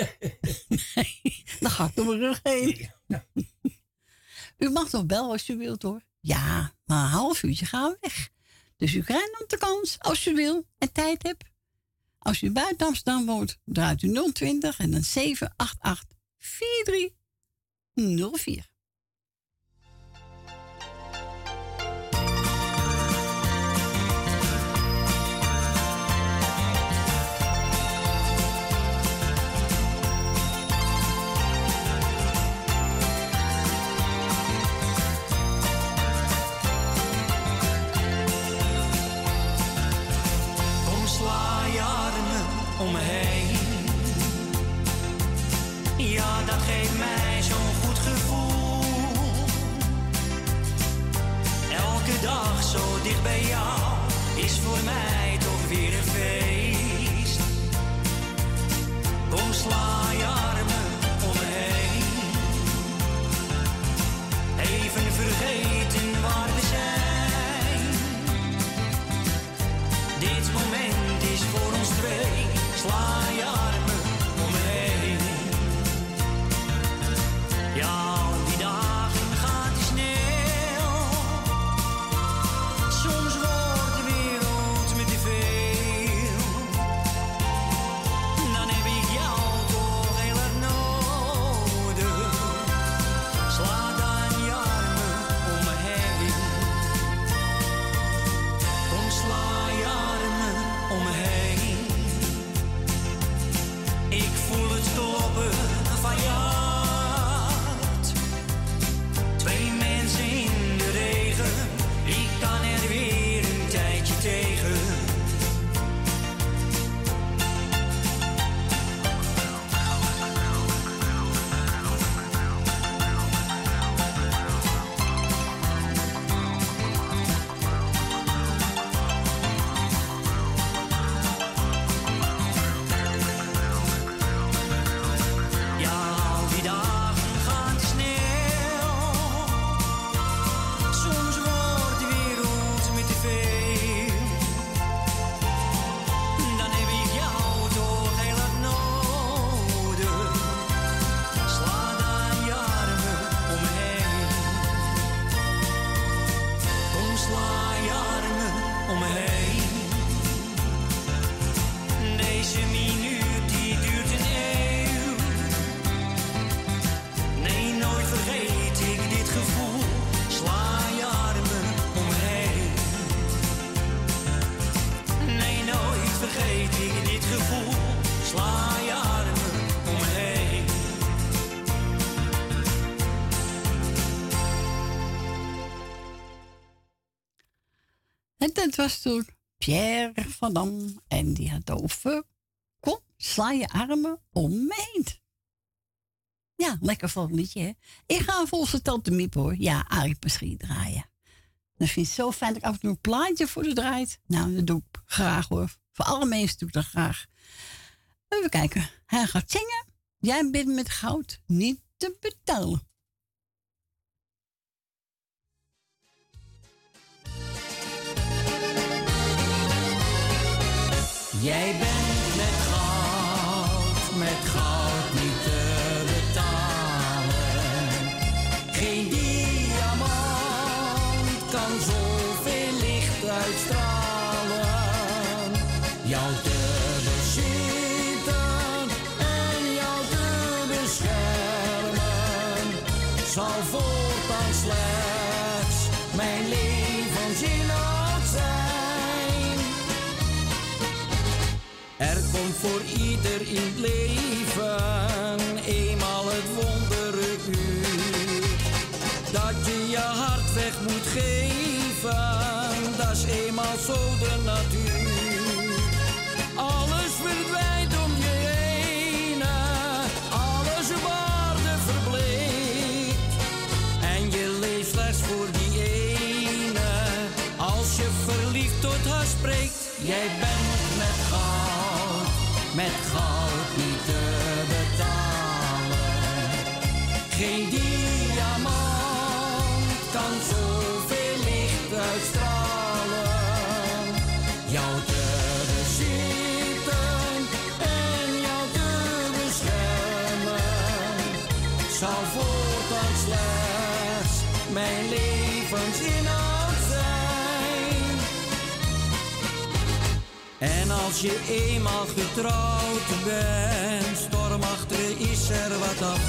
nee, dan ga ik door mijn rug heen. u mag nog bellen als u wilt hoor. Ja, maar een half uurtje gaan we weg. Dus u krijgt nog de kans, als u wil en tijd hebt. Als u buiten Amsterdam woont, draait u 020 en dan 788 4304. Kom was toen Pierre van Dam. En die had over... Kom, sla je armen om me heen. Ja, lekker vol liedje, hè? Ik ga volgens de tante Miep, hoor. Ja, Arie Paschiet draaien. Dat vind ik zo fijn dat ik af en toe een plaatje voor ze draait. Nou, dat doe ik graag, hoor. Voor alle mensen doe ik dat graag. Even kijken. Hij gaat zingen. Jij bent met goud niet te betalen. Jij bent in het leven eenmaal het wonderlijk uur. Dat je je hart weg moet geven, dat is eenmaal zo de natuur. Alles verdwijnt om je heen, alles waarde verbleekt. En je leeft slechts voor die ene, als je verliefd tot haar spreekt. Jij bent En als je eenmaal getrouwd bent, stormachtig is er wat af.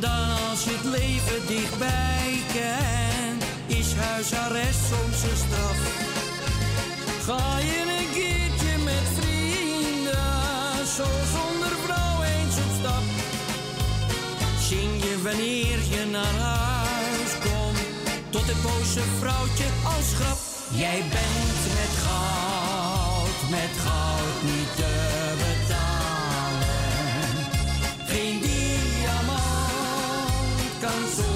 Dan als je het leven dichtbij kent, is huisarrest soms een straf. Ga je een keertje met vrienden, zo zonder vrouw eens op stap. Zing je wanneer je naar huis komt, tot het boze vrouwtje als grap. Jij bent met goud, met goud niet te betalen. Geen diamant kan zoveel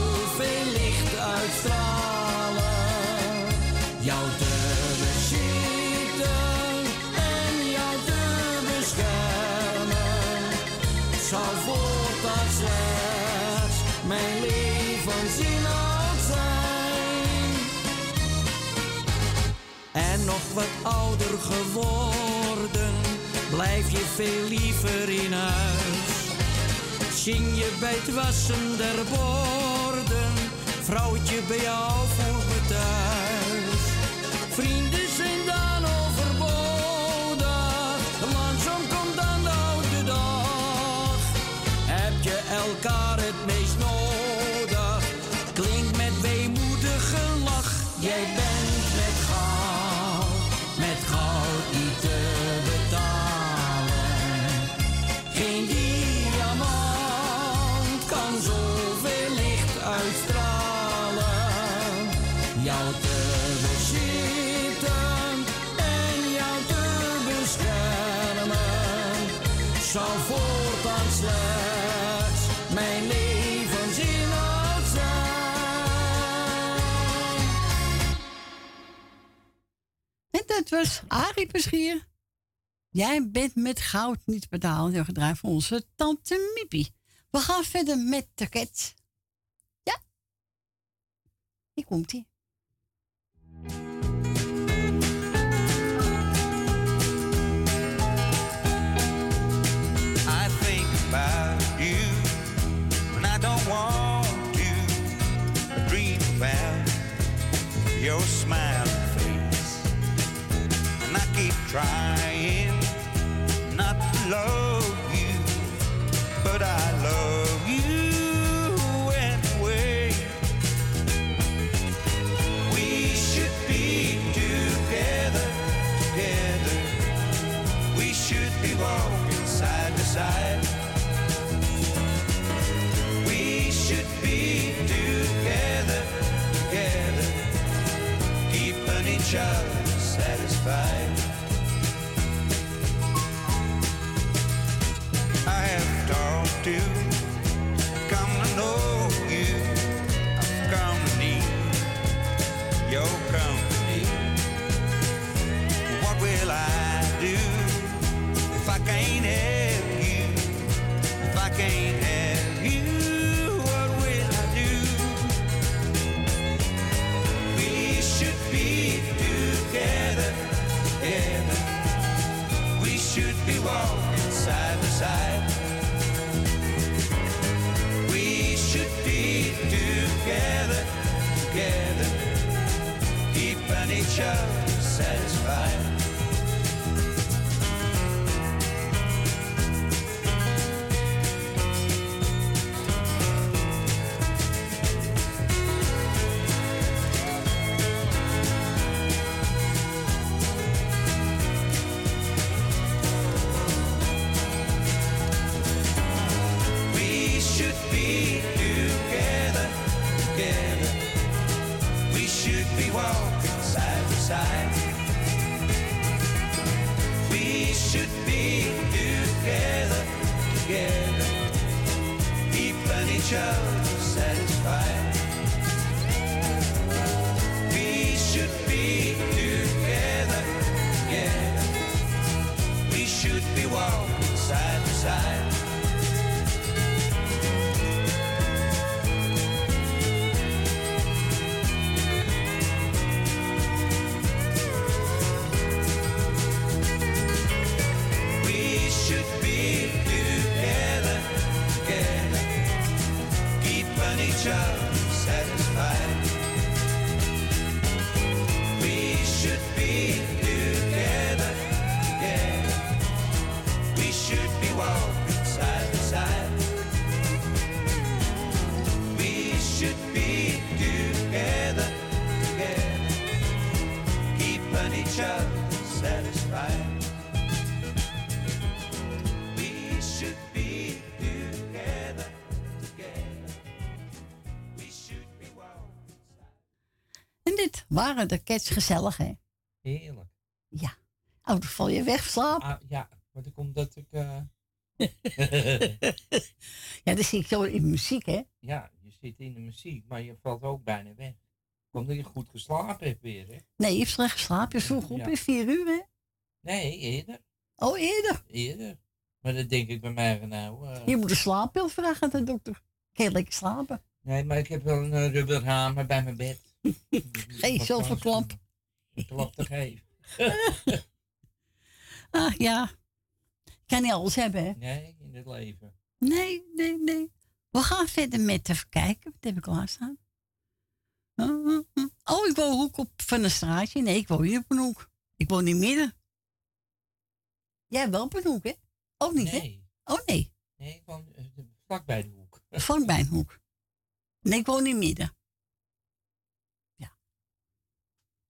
nog wat ouder geworden, blijf je veel liever in huis. Zing je bij het wassen der borden, vrouwtje bij jou voelt me thuis. Vrienden Dat was Arie. Jij bent met goud niet betaald. Je gedraaid voor onze tante Miepie. We gaan verder met de cat. Ja. Hier komt ie. I think about you when I don't want to dream about your smiling trying not to love you, but I love you anyway. We should be together, together. We should be walking side by side. We should be together, together, keeping each other satisfied. To, come to know you, I've come to need your company. What will I do? If I can't have you, if I can't have show says waren de cats gezellig, hè? Heerlijk. Ja. Oh, dan val je weg, slaap. Ah, ja, maar dat komt dat ik... eh, Ja, dan zie ik zo in muziek, hè? ja, je zit in de muziek, maar je valt ook bijna weg. Komt dat je goed geslapen hebt weer, hè? Nee, je hebt slecht geslapen. Je vroeg op Ja. in vier uur, hè? Nee, eerder. Oh, eerder. Eerder. Maar dat denk ik bij mij van nou... eh, Je moet een slaappil vragen aan de dokter. Kan je lekker slapen? Nee, maar ik heb wel een uh, rubberhamer bij mijn bed. Geen een klap. Te geven. Ah, ja. Kan niet alles hebben, hè? Nee, in het leven. Nee, nee, nee. We gaan verder met even kijken. Wat heb ik klaarstaan? Oh, ik woon hoek op van een straatje. Nee, ik woon niet op een hoek. Ik woon in midden. Jij wel op een hoek, hè? Ook niet, hè? Nee. Oh, nee. Nee, ik woon eh, vlak bij de hoek. Van bij een hoek. Nee, ik woon in midden. Ja.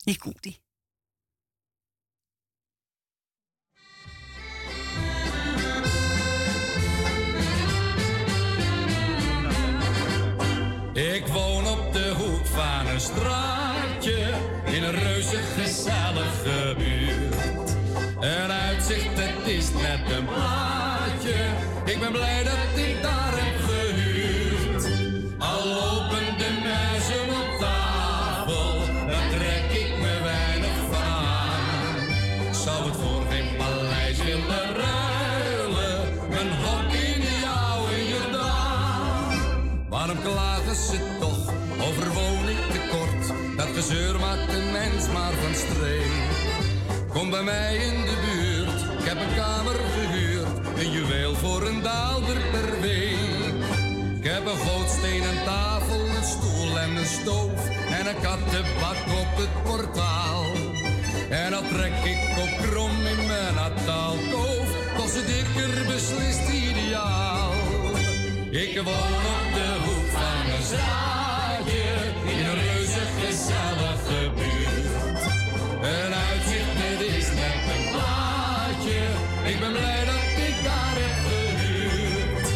Hier komt. Ik woon op de hoek van een straatje in een reuze gezellige buurt. Gezeur maakt de mens maar van streek. Kom bij mij in de buurt, ik heb een kamer gehuurd. Een juweel voor een daalder per week. Ik heb een gootstenen tafel, een stoel en een stoof. En een kattenbak op het portaal. En dan trek ik op krom in mijn nataalkoof. Toch zit ik er beslist ideaal. Ik woon op de hoek van een straatje Een uitzicht, dit is net een plaatje. Ik ben blij dat ik daar heb gehuurd.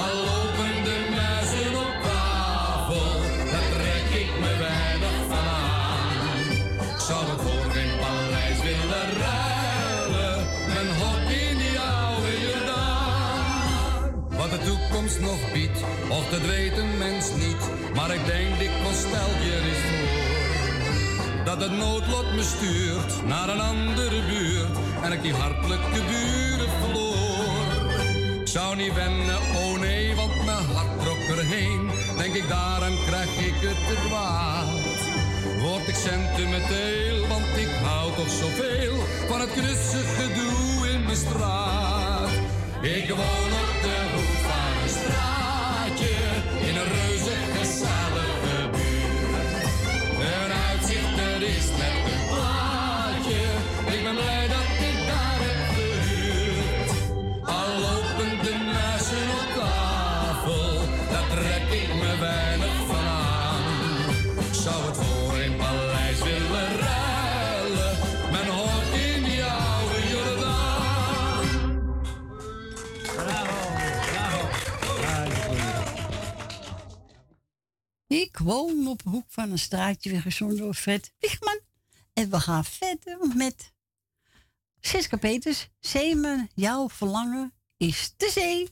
Al lopen de muizen op tafel, daar trek ik me weinig aan. Ik zou het voor geen paleis willen ruilen, een hok in die oude Jordaan. Wat de toekomst nog biedt, of dat weet een mens niet. Maar ik denk dikwijls stel je voor. Dat het noodlot me stuurt naar een andere buurt. En ik die hartelijke buren verloor. Ik zou niet wennen, oh nee, want mijn hart trok erheen. Denk ik daaraan krijg ik het te kwaad. Word ik sentimenteel, want ik hou toch zoveel van het knusse gedoe in mijn straat. Ik woon op Woon op de hoek van een straatje, weer gezongen door Fred Wiegman. En we gaan verder met Siska Peters. Zeeman, jouw verlangen is de zee.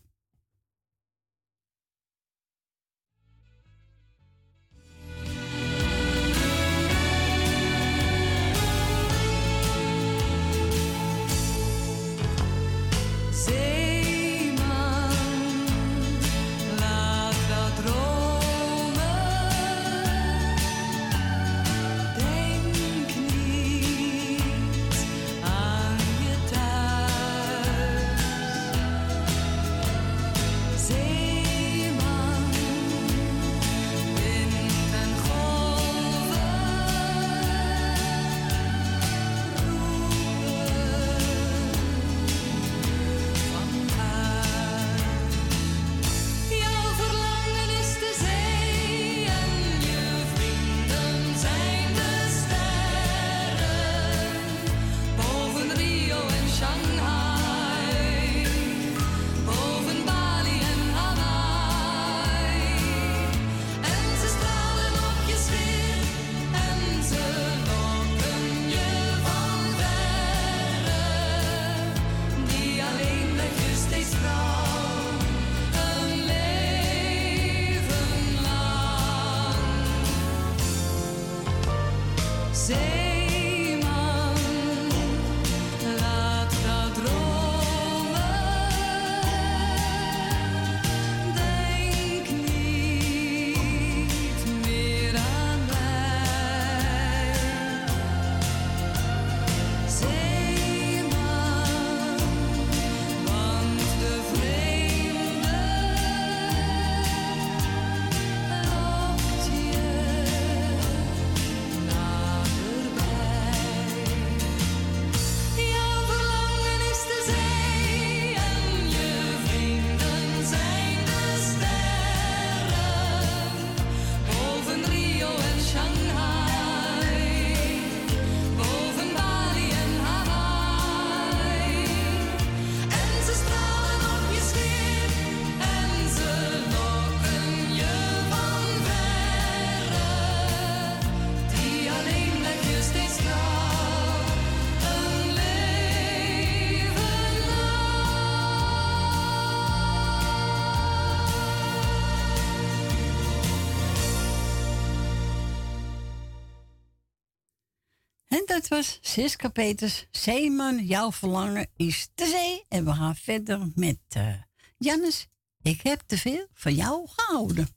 Siska Peters. Zeeman, jouw verlangen is de zee. En we gaan verder met uh, Jannes. Ik heb te veel van jou gehouden.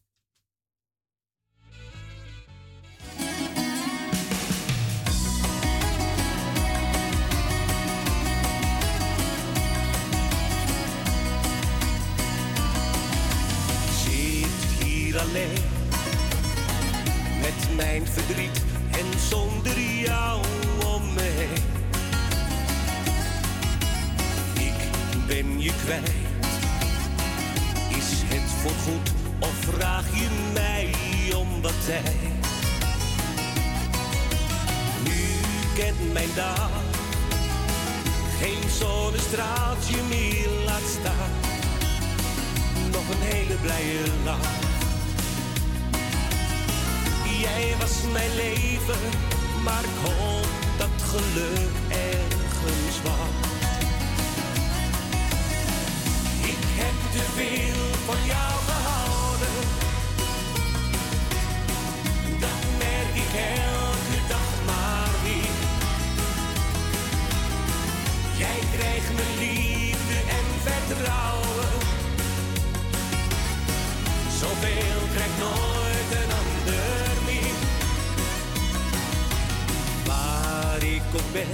Zit hier alleen met mijn verdriet en zonder jou ben je kwijt. Is het voorgoed of vraag je mij om wat tijd? Nu kent mijn dag geen zonnestraaltje meer laat staan. Nog een hele blije lach Jij was mijn leven, maar ik hoop dat geluk ergens wacht. Te veel van jou gehouden. Dat merk ik elke dag maar weer. Jij krijgt mijn liefde en vertrouwen. Zoveel krijgt nooit een ander meer. Waar ik ook ben,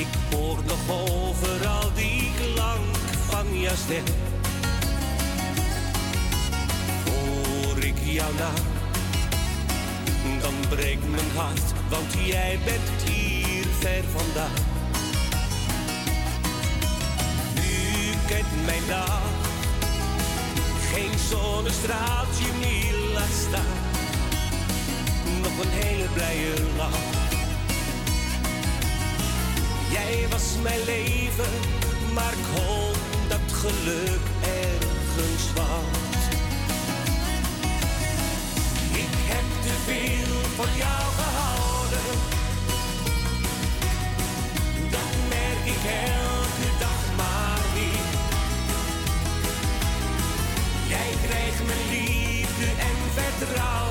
ik hoor nog overal die stem. Hoor ik jouw naam, dan breekt mijn hart, want jij bent hier ver vandaan. Nu kent mijn dag geen zonnestraaltje meer laat staan. Nog een hele blije lach. Jij was mijn leven, maar ik hoop geluk ergens wacht. Ik heb te veel van jou gehouden. Dat merk ik elke dag maar weer. Jij krijgt mijn liefde en vertrouwen.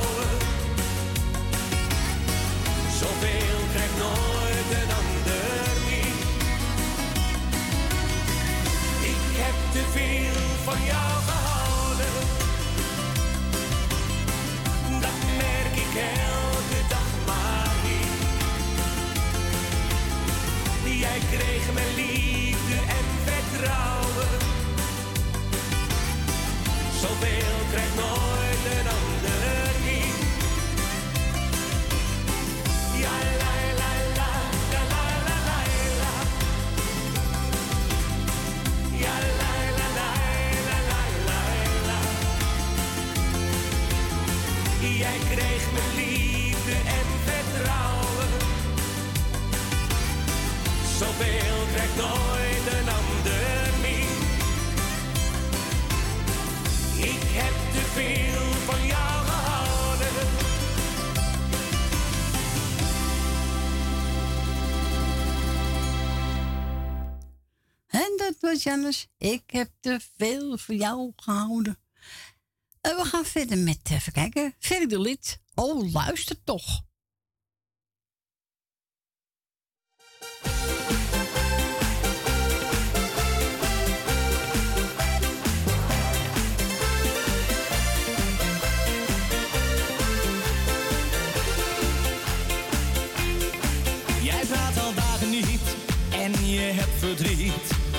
Van jou gehouden. Dat merk ik elke dag maar weer. Jij kreeg mijn liefde en vertrouwen. Zoveel krijgt nooit krijgt nooit een ander meer. Ik heb te veel van jou gehouden. En dat was Jannes. Ik heb te veel voor jou gehouden. En we gaan verder met, even kijken, verder lied. Oh, luister toch.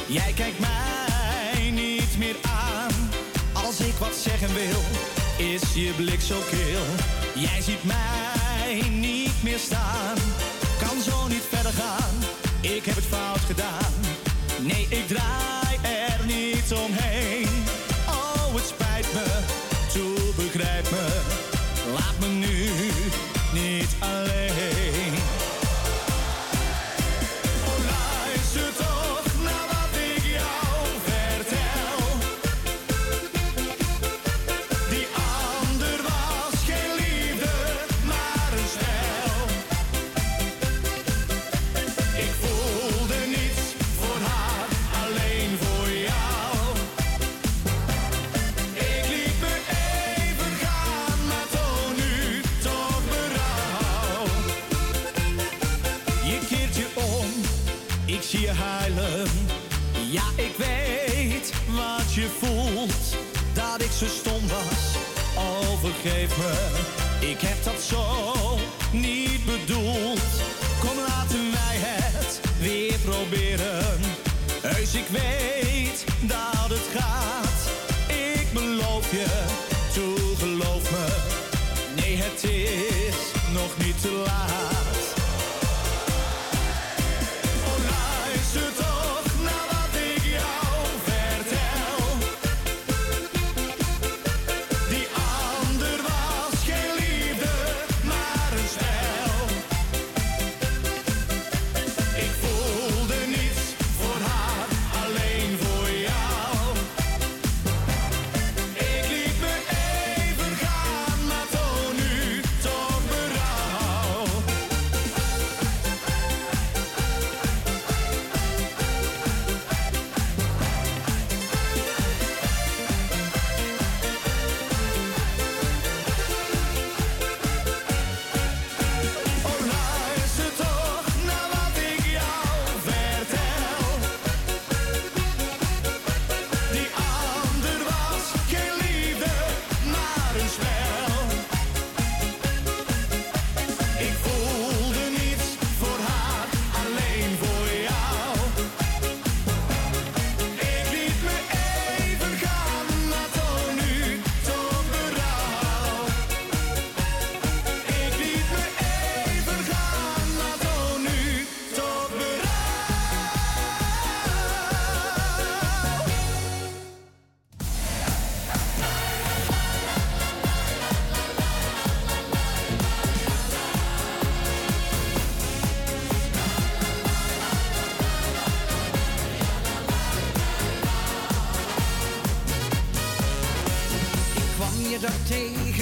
Jij kijkt mij niet meer aan. Als ik wat zeggen wil, is je blik zo kil. Jij ziet mij niet meer staan. Kan zo niet verder gaan, ik heb het fout gedaan. Nee, ik draai er niet omheen. ze was. Oh, me, ik heb dat zo niet bedoeld. Kom, laten wij het weer proberen. Heus, ik weet dat het gaat. Ik beloof je. duct take.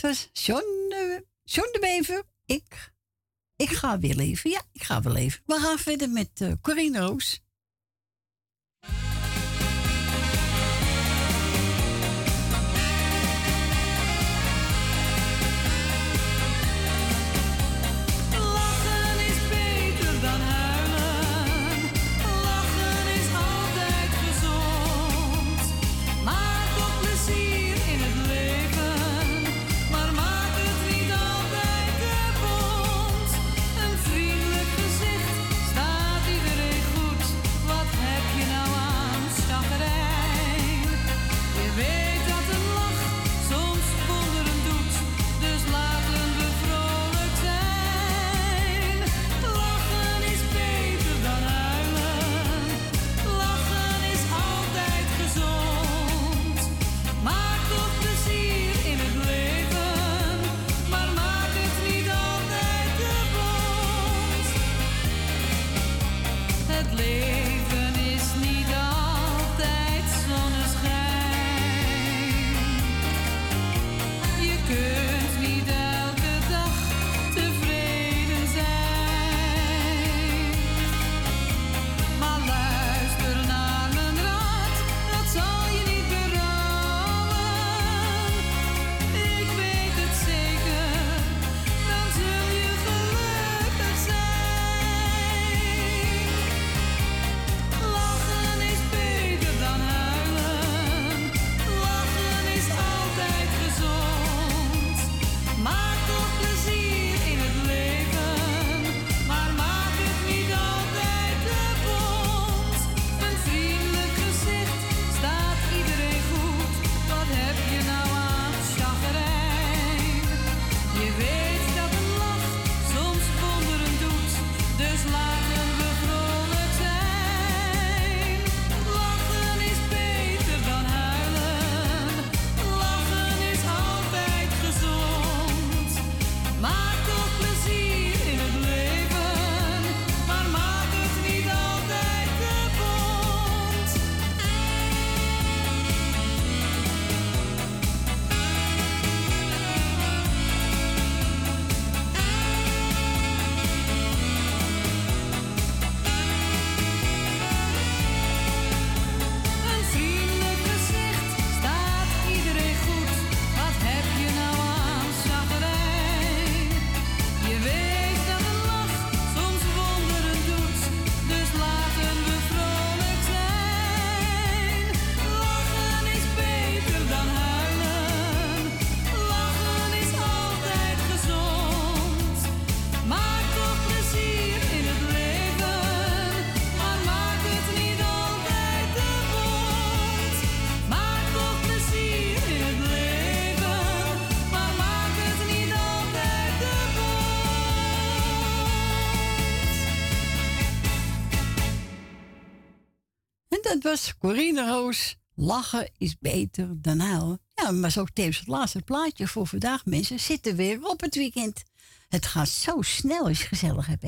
Dat was John de, John Bever. Ik, ik ga weer leven. Ja, ik ga weer leven. We gaan verder met uh, Roos. Was Corine Roos. Lachen is beter dan huilen. Ja, maar zo tevens het laatste plaatje voor vandaag. Mensen zitten weer op het weekend. Het gaat zo snel als je gezellig hebt.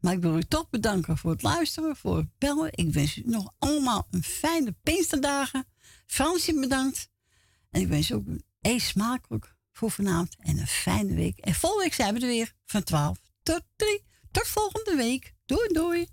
Maar ik wil u toch bedanken voor het luisteren, voor het bellen. Ik wens u nog allemaal een fijne Pinksterdagen. Fransje bedankt. En ik wens u ook een smakelijk voor vanavond en een fijne week. En volgende week zijn we er weer van 12 tot 3. Tot volgende week. Doei doei.